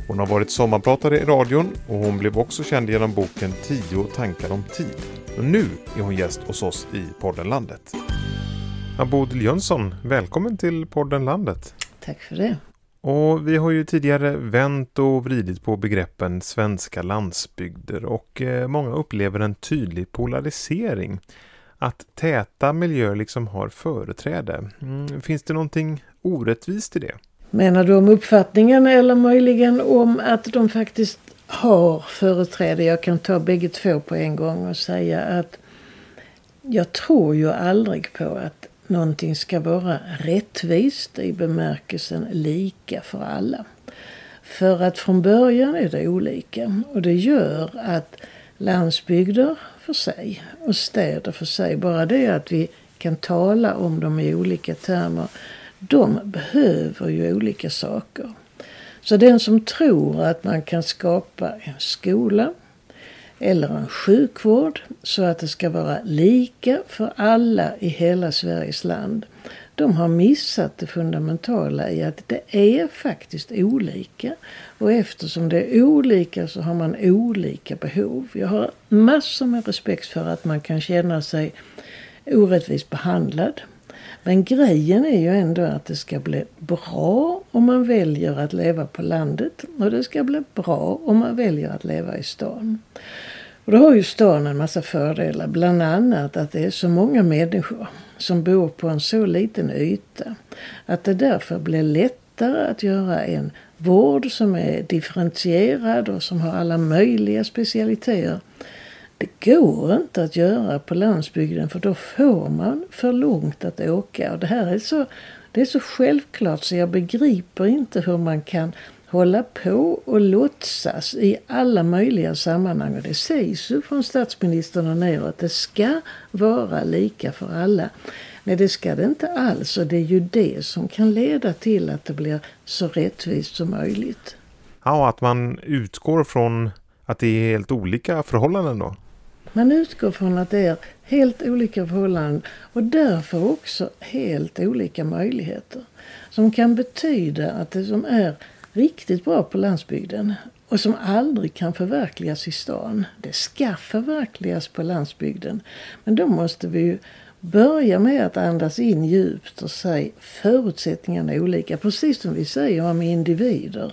Hon har varit sommarpratare i radion och hon blev också känd genom boken Tio tankar om tid. Och nu är hon gäst hos oss i podden Landet. Bodil Jönsson, välkommen till podden Landet. Tack för det. Och vi har ju tidigare vänt och vridit på begreppen svenska landsbygder och eh, många upplever en tydlig polarisering. Att täta miljöer liksom har företräde. Mm, finns det någonting orättvist i det? Menar du om uppfattningen eller möjligen om att de faktiskt har företräde? Jag kan ta bägge två på en gång och säga att jag tror ju aldrig på att någonting ska vara rättvist i bemärkelsen lika för alla. För att från början är det olika och det gör att landsbygder för sig och städer för sig, bara det att vi kan tala om dem i olika termer de behöver ju olika saker. Så den som tror att man kan skapa en skola eller en sjukvård så att det ska vara lika för alla i hela Sveriges land. De har missat det fundamentala i att det är faktiskt olika. Och eftersom det är olika så har man olika behov. Jag har massor med respekt för att man kan känna sig orättvist behandlad. Men grejen är ju ändå att det ska bli bra om man väljer att leva på landet och det ska bli bra om man väljer att leva i stan. Och då har ju stan en massa fördelar. Bland annat att det är så många människor som bor på en så liten yta. Att det därför blir lättare att göra en vård som är differentierad och som har alla möjliga specialiteter. Det går inte att göra på landsbygden för då får man för långt att åka. Och det här är så, det är så självklart så jag begriper inte hur man kan hålla på och låtsas i alla möjliga sammanhang. Och det sägs ju från statsministern och neråt att det ska vara lika för alla. Nej, det ska det inte alls. Och det är ju det som kan leda till att det blir så rättvist som möjligt. Ja, och att man utgår från att det är helt olika förhållanden då? Man utgår från att det är helt olika förhållanden och därför också helt olika möjligheter. Som kan betyda att det som är riktigt bra på landsbygden och som aldrig kan förverkligas i stan. Det ska förverkligas på landsbygden. Men då måste vi ju börja med att andas in djupt och säga förutsättningarna är olika. Precis som vi säger om individer.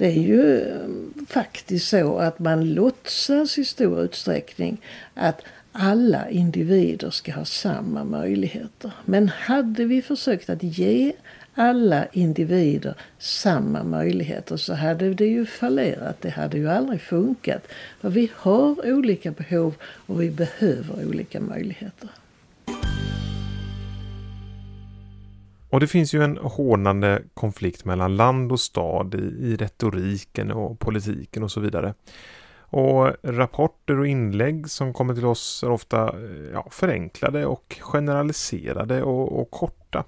Det är ju mm, faktiskt så att man låtsas i stor utsträckning att alla individer ska ha samma möjligheter. Men hade vi försökt att ge alla individer samma möjligheter så hade det ju fallerat. Det hade ju aldrig funkat. För vi har olika behov och vi behöver olika möjligheter. Och det finns ju en hårdnande konflikt mellan land och stad i, i retoriken och politiken och så vidare. Och rapporter och inlägg som kommer till oss är ofta eh, ja, förenklade och generaliserade och, och korta.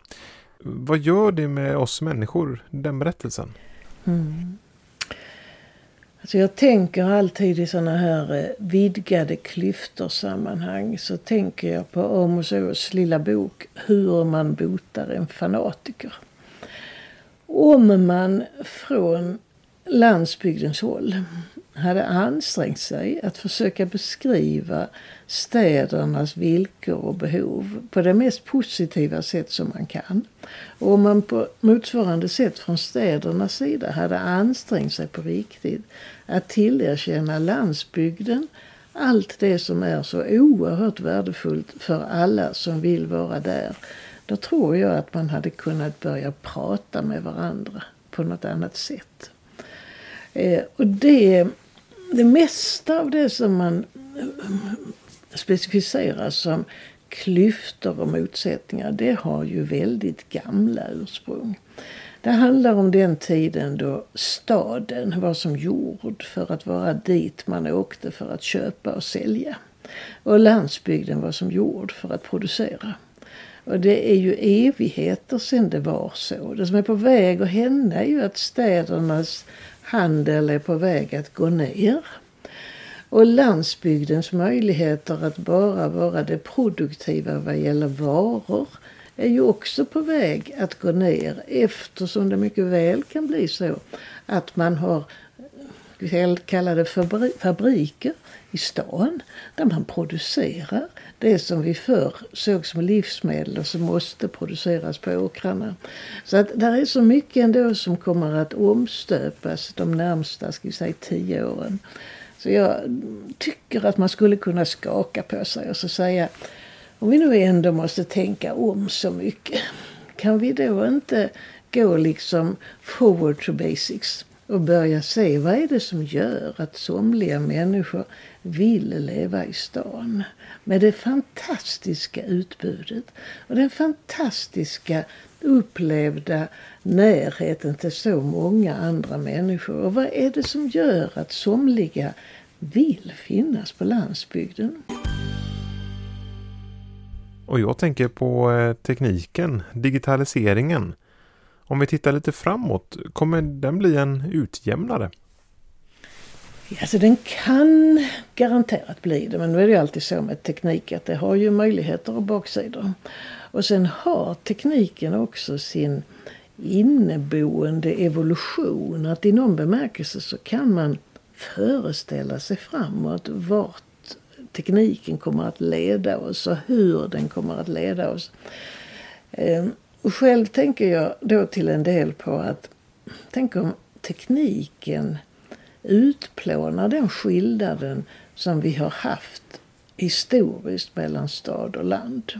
Vad gör det med oss människor, den berättelsen? Mm. Alltså jag tänker alltid i sådana här eh, vidgade klyftor sammanhang så tänker jag på Amos Oz lilla bok Hur man botar en fanatiker. Om man från landsbygdens håll hade ansträngt sig att försöka beskriva städernas villkor och behov på det mest positiva sätt som man kan. Och om man på motsvarande sätt från städernas sida hade ansträngt sig på riktigt att tillerkänna landsbygden allt det som är så oerhört värdefullt för alla som vill vara där. Då tror jag att man hade kunnat börja prata med varandra på något annat sätt. Eh, och det, det mesta av det som man specificeras som klyftor och motsättningar, det har ju väldigt gamla ursprung. Det handlar om den tiden då staden var som jord för att vara dit man åkte för att köpa och sälja. Och landsbygden var som jord för att producera. Och det är ju evigheter sedan det var så. Det som är på väg att hända är ju att städernas handel är på väg att gå ner. Och landsbygdens möjligheter att bara vara det produktiva vad gäller varor är ju också på väg att gå ner eftersom det mycket väl kan bli så att man har kallade fabriker i stan där man producerar det som vi förr såg som livsmedel och som måste produceras på åkrarna. Så att där är så mycket ändå som kommer att omstöpas de närmsta ska vi säga, tio åren. Så jag tycker att man skulle kunna skaka på sig och så säga om vi nu ändå måste tänka om så mycket kan vi då inte gå liksom forward to basics och börja se vad är det som gör att somliga människor vill leva i stan. Med det fantastiska utbudet och den fantastiska upplevda närheten till så många andra människor. Och vad är det som gör att somliga vill finnas på landsbygden? Och jag tänker på eh, tekniken, digitaliseringen. Om vi tittar lite framåt, kommer den bli en utjämnare? Alltså den kan garanterat bli det, men nu är det ju alltid så med teknik att det har ju möjligheter och baksidor. Och sen har tekniken också sin inneboende evolution. Att i någon bemärkelse så kan man föreställa sig framåt vart tekniken kommer att leda oss och hur den kommer att leda oss. Ehm, och själv tänker jag då till en del på att tänk om tekniken utplånar den skillnaden som vi har haft historiskt mellan stad och land.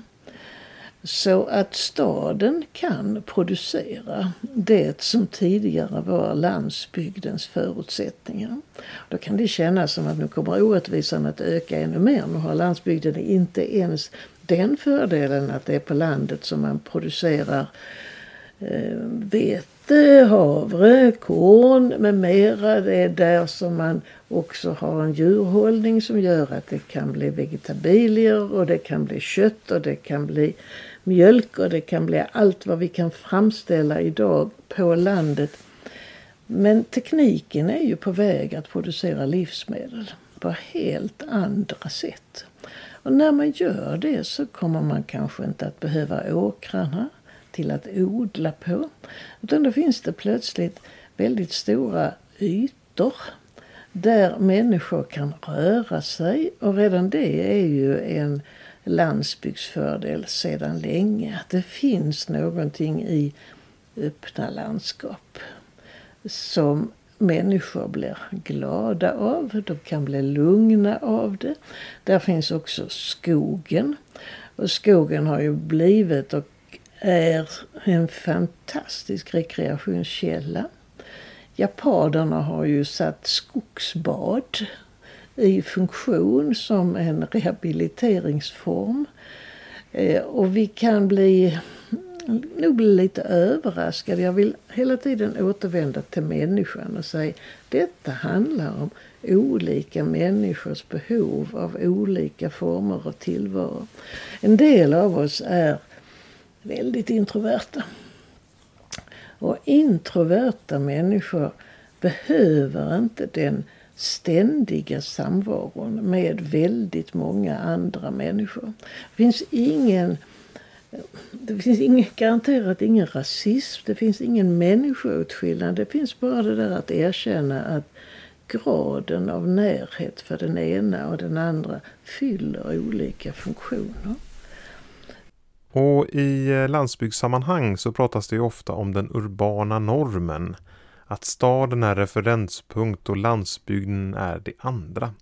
Så att staden kan producera det som tidigare var landsbygdens förutsättningar. Då kan det kännas som att nu kommer orättvisan att öka ännu mer. Nu har landsbygden inte ens den fördelen att det är på landet som man producerar eh, vete, havre, korn med mera. Det är där som man också har en djurhållning som gör att det kan bli vegetabilier och det kan bli kött och det kan bli mjölk och det kan bli allt vad vi kan framställa idag på landet. Men tekniken är ju på väg att producera livsmedel på helt andra sätt. Och när man gör det så kommer man kanske inte att behöva åkrarna till att odla på. Utan då finns det plötsligt väldigt stora ytor där människor kan röra sig. Och redan det är ju en landsbygdsfördel sedan länge. Att det finns någonting i öppna landskap som människor blir glada av. De kan bli lugna av det. Där finns också skogen. Och skogen har ju blivit och är en fantastisk rekreationskälla. Japanerna har ju satt skogsbad i funktion som en rehabiliteringsform. Eh, och vi kan bli nog bli lite överraskade. Jag vill hela tiden återvända till människan och säga detta handlar om olika människors behov av olika former av tillvaro. En del av oss är väldigt introverta. Och introverta människor behöver inte den ständiga samvaron med väldigt många andra människor. Det finns ingen det finns ingen, garanterat ingen rasism, det finns ingen människoåtskillnad. Det finns bara det där att erkänna att graden av närhet för den ena och den andra fyller olika funktioner. Och i eh, landsbygdssammanhang så pratas det ofta om den urbana normen. Att staden är referenspunkt och landsbygden är det andra.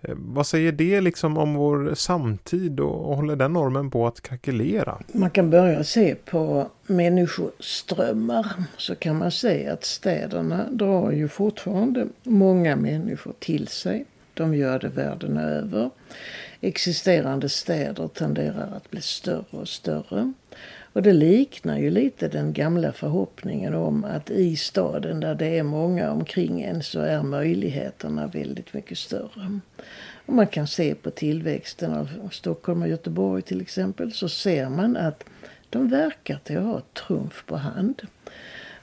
Eh, vad säger det liksom om vår samtid och håller den normen på att krackelera? Man kan börja se på människoströmmar. Så kan man se att städerna drar ju fortfarande många människor till sig. De gör det världen över. Existerande städer tenderar att bli större och större. Och det liknar ju lite den gamla förhoppningen om att i staden där det är många omkring en så är möjligheterna väldigt mycket större. Om man kan se på tillväxten av Stockholm och Göteborg till exempel så ser man att de verkar till att ha trumf på hand.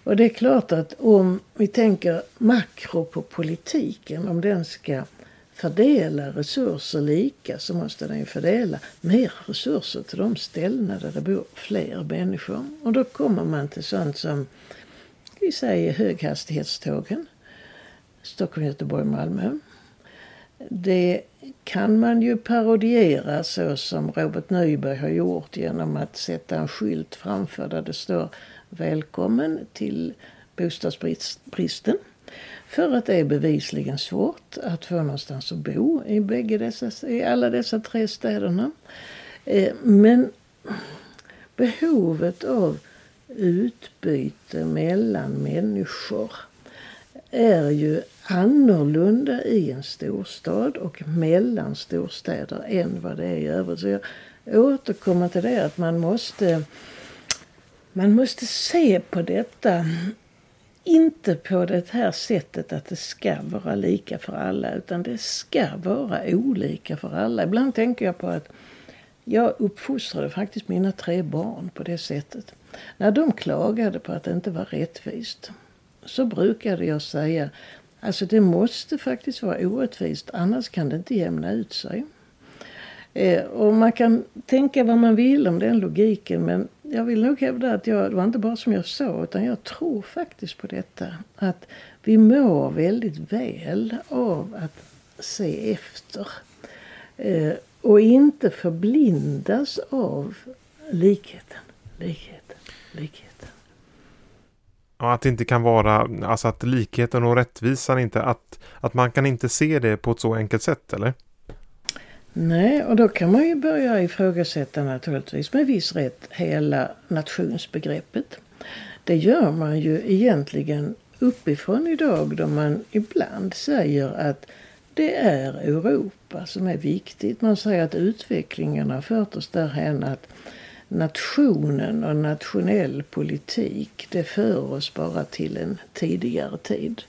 Och det är klart att om vi tänker makro på politiken, om den ska fördela resurser lika så måste den fördela mer resurser till de ställen där det bor fler människor. Och då kommer man till sånt som vi säger höghastighetstågen. Stockholm, Göteborg, Malmö. Det kan man ju parodiera så som Robert Nyberg har gjort genom att sätta en skylt framför där det står Välkommen till bostadsbristen. För att det är bevisligen svårt att få någonstans att bo i, bägge dessa, i alla dessa tre städerna. Eh, men behovet av utbyte mellan människor är ju annorlunda i en storstad och mellan storstäder än vad det är i övrigt. Så jag återkommer till det att man måste, man måste se på detta inte på det här sättet att det ska vara lika för alla utan det ska vara olika för alla. Ibland tänker jag på att jag uppfostrade faktiskt mina tre barn på det sättet. När de klagade på att det inte var rättvist så brukade jag säga alltså det måste faktiskt vara orättvist annars kan det inte jämna ut sig. Eh, och man kan tänka vad man vill om den logiken men jag vill nog hävda att jag, det var inte bara som jag sa utan jag tror faktiskt på detta. Att vi mår väldigt väl av att se efter. Eh, och inte förblindas av likheten, likheten, likheten. Att det inte kan vara, alltså att likheten och rättvisan inte, att, att man kan inte se det på ett så enkelt sätt, eller? Nej, och då kan man ju börja ifrågasätta naturligtvis med viss rätt hela nationsbegreppet. Det gör man ju egentligen uppifrån idag då man ibland säger att det är Europa som är viktigt. Man säger att utvecklingen har fört oss därhän att nationen och nationell politik det för oss bara till en tidigare tid.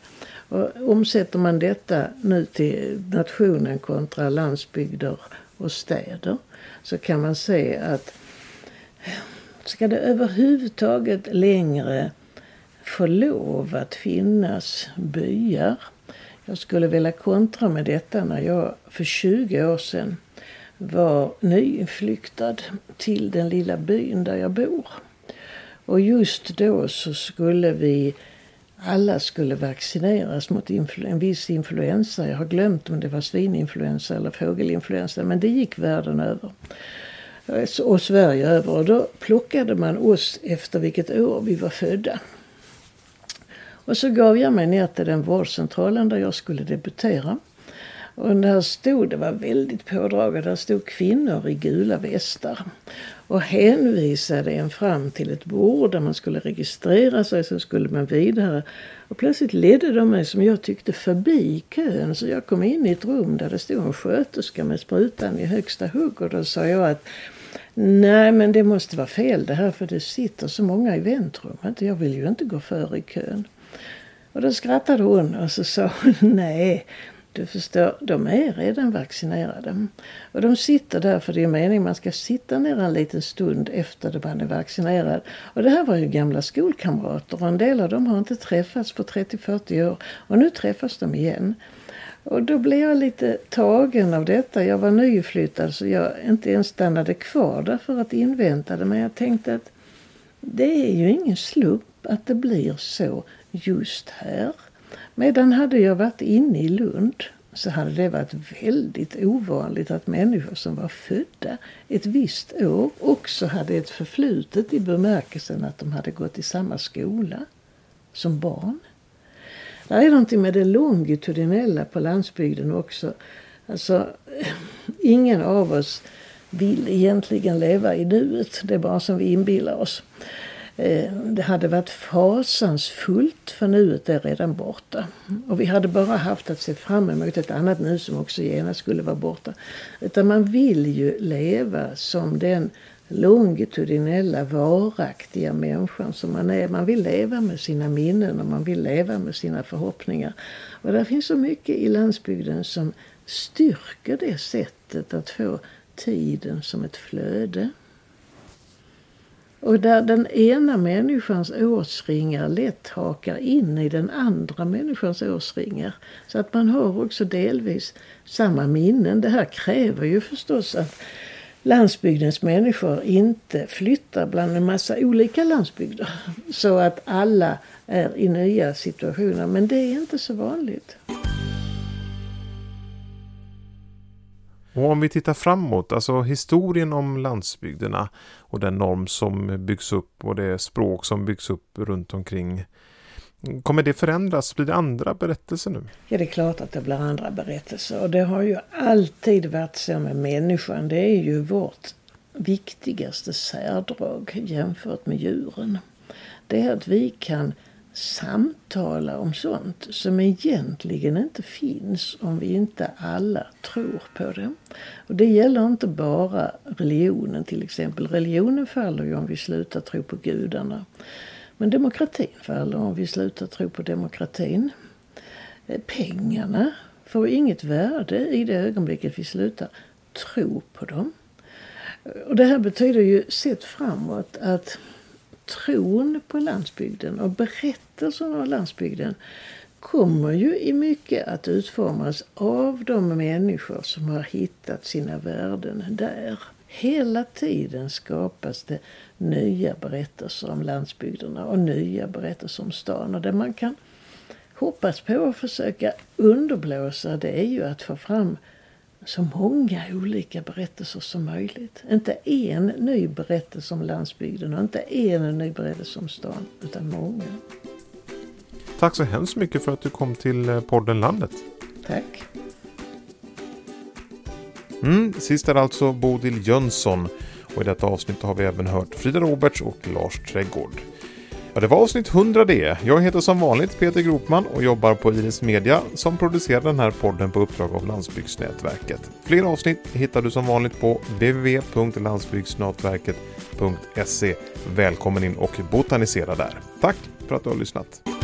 Och omsätter man detta nu till nationen kontra landsbygder och städer så kan man se att ska det överhuvudtaget längre få lov att finnas byar. Jag skulle vilja kontra med detta när jag för 20 år sedan var nyinflyktad till den lilla byn där jag bor. Och just då så skulle vi alla skulle vaccineras mot en viss influensa. Jag har glömt om det var svininfluensa eller fågelinfluensa, men det gick världen över. Och Sverige över. Och då plockade man oss efter vilket år vi var födda. Och så gav jag mig ner till den vårdcentralen där jag skulle debutera. Och där stod, det var väldigt pådraget, där stod kvinnor i gula västar. Och hänvisade en fram till ett bord där man skulle registrera sig, så skulle man vidare. Och plötsligt ledde de mig, som jag tyckte, förbi kön. Så jag kom in i ett rum där det stod en sköterska med sprutan i högsta hugg. Och då sa jag att Nej, men det måste vara fel det här för det sitter så många i väntrummet. Jag vill ju inte gå före i kön. Och då skrattade hon och så sa hon nej, du förstår, de är redan vaccinerade. Och de sitter där för det är meningen man ska sitta ner en liten stund efter att man är vaccinerad. Och det här var ju gamla skolkamrater och en del av dem har inte träffats på 30-40 år. Och nu träffas de igen. Och då blev jag lite tagen av detta. Jag var nyflyttad så jag inte ens stannade kvar där för att invänta det. Men jag tänkte att det är ju ingen slump att det blir så just här. Medan hade jag varit inne i Lund så hade det varit väldigt ovanligt att människor som var födda ett visst år också hade ett förflutet i bemärkelsen att de hade gått i samma skola som barn. Det är någonting med det longitudinella på landsbygden också. Alltså, ingen av oss vill egentligen leva i nuet. Det är bara som vi inbillar oss. Eh, det hade varit fasansfullt för nuet är redan borta. Och vi hade bara haft att se fram emot ett annat nu som också genast skulle vara borta. Utan man vill ju leva som den longitudinella, varaktiga människan som man är. Man vill leva med sina minnen och man vill leva med sina förhoppningar. Och det finns så mycket i landsbygden som styrker det sättet att få tiden som ett flöde. Och där den ena människans årsringar lätt hakar in i den andra människans årsringar. Så att man har också delvis samma minnen. Det här kräver ju förstås att landsbygdens människor inte flyttar bland en massa olika landsbygder. Så att alla är i nya situationer. Men det är inte så vanligt. Och om vi tittar framåt, alltså historien om landsbygderna och den norm som byggs upp och det språk som byggs upp runt omkring. Kommer det förändras? Blir det andra berättelser nu? Ja, det är klart att det blir andra berättelser. Och det har ju alltid varit så med människan. Det är ju vårt viktigaste särdrag jämfört med djuren. Det är att vi kan samtala om sånt som egentligen inte finns om vi inte alla tror på det. Och det gäller inte bara religionen till exempel. Religionen faller ju om vi slutar tro på gudarna. Men demokratin faller om vi slutar tro på demokratin. Eh, pengarna får inget värde i det ögonblicket vi slutar tro på dem. Och det här betyder ju, sett framåt, att tron på landsbygden och berättelsen om landsbygden kommer ju i mycket att utformas av de människor som har hittat sina värden där. Hela tiden skapas det nya berättelser om landsbygderna och nya berättelser om stan. Och det man kan hoppas på och försöka underblåsa det är ju att få fram så många olika berättelser som möjligt. Inte en ny berättelse om landsbygden och inte en ny berättelse om stan, utan många. Tack så hemskt mycket för att du kom till eh, podden Landet. Tack. Mm, sist är alltså Bodil Jönsson och i detta avsnitt har vi även hört Frida Roberts och Lars Trädgård. Ja, det var avsnitt 100 det. Jag heter som vanligt Peter Gropman och jobbar på Iris Media som producerar den här podden på uppdrag av Landsbygdsnätverket. Fler avsnitt hittar du som vanligt på www.landsbygdsnätverket.se. Välkommen in och botanisera där. Tack för att du har lyssnat.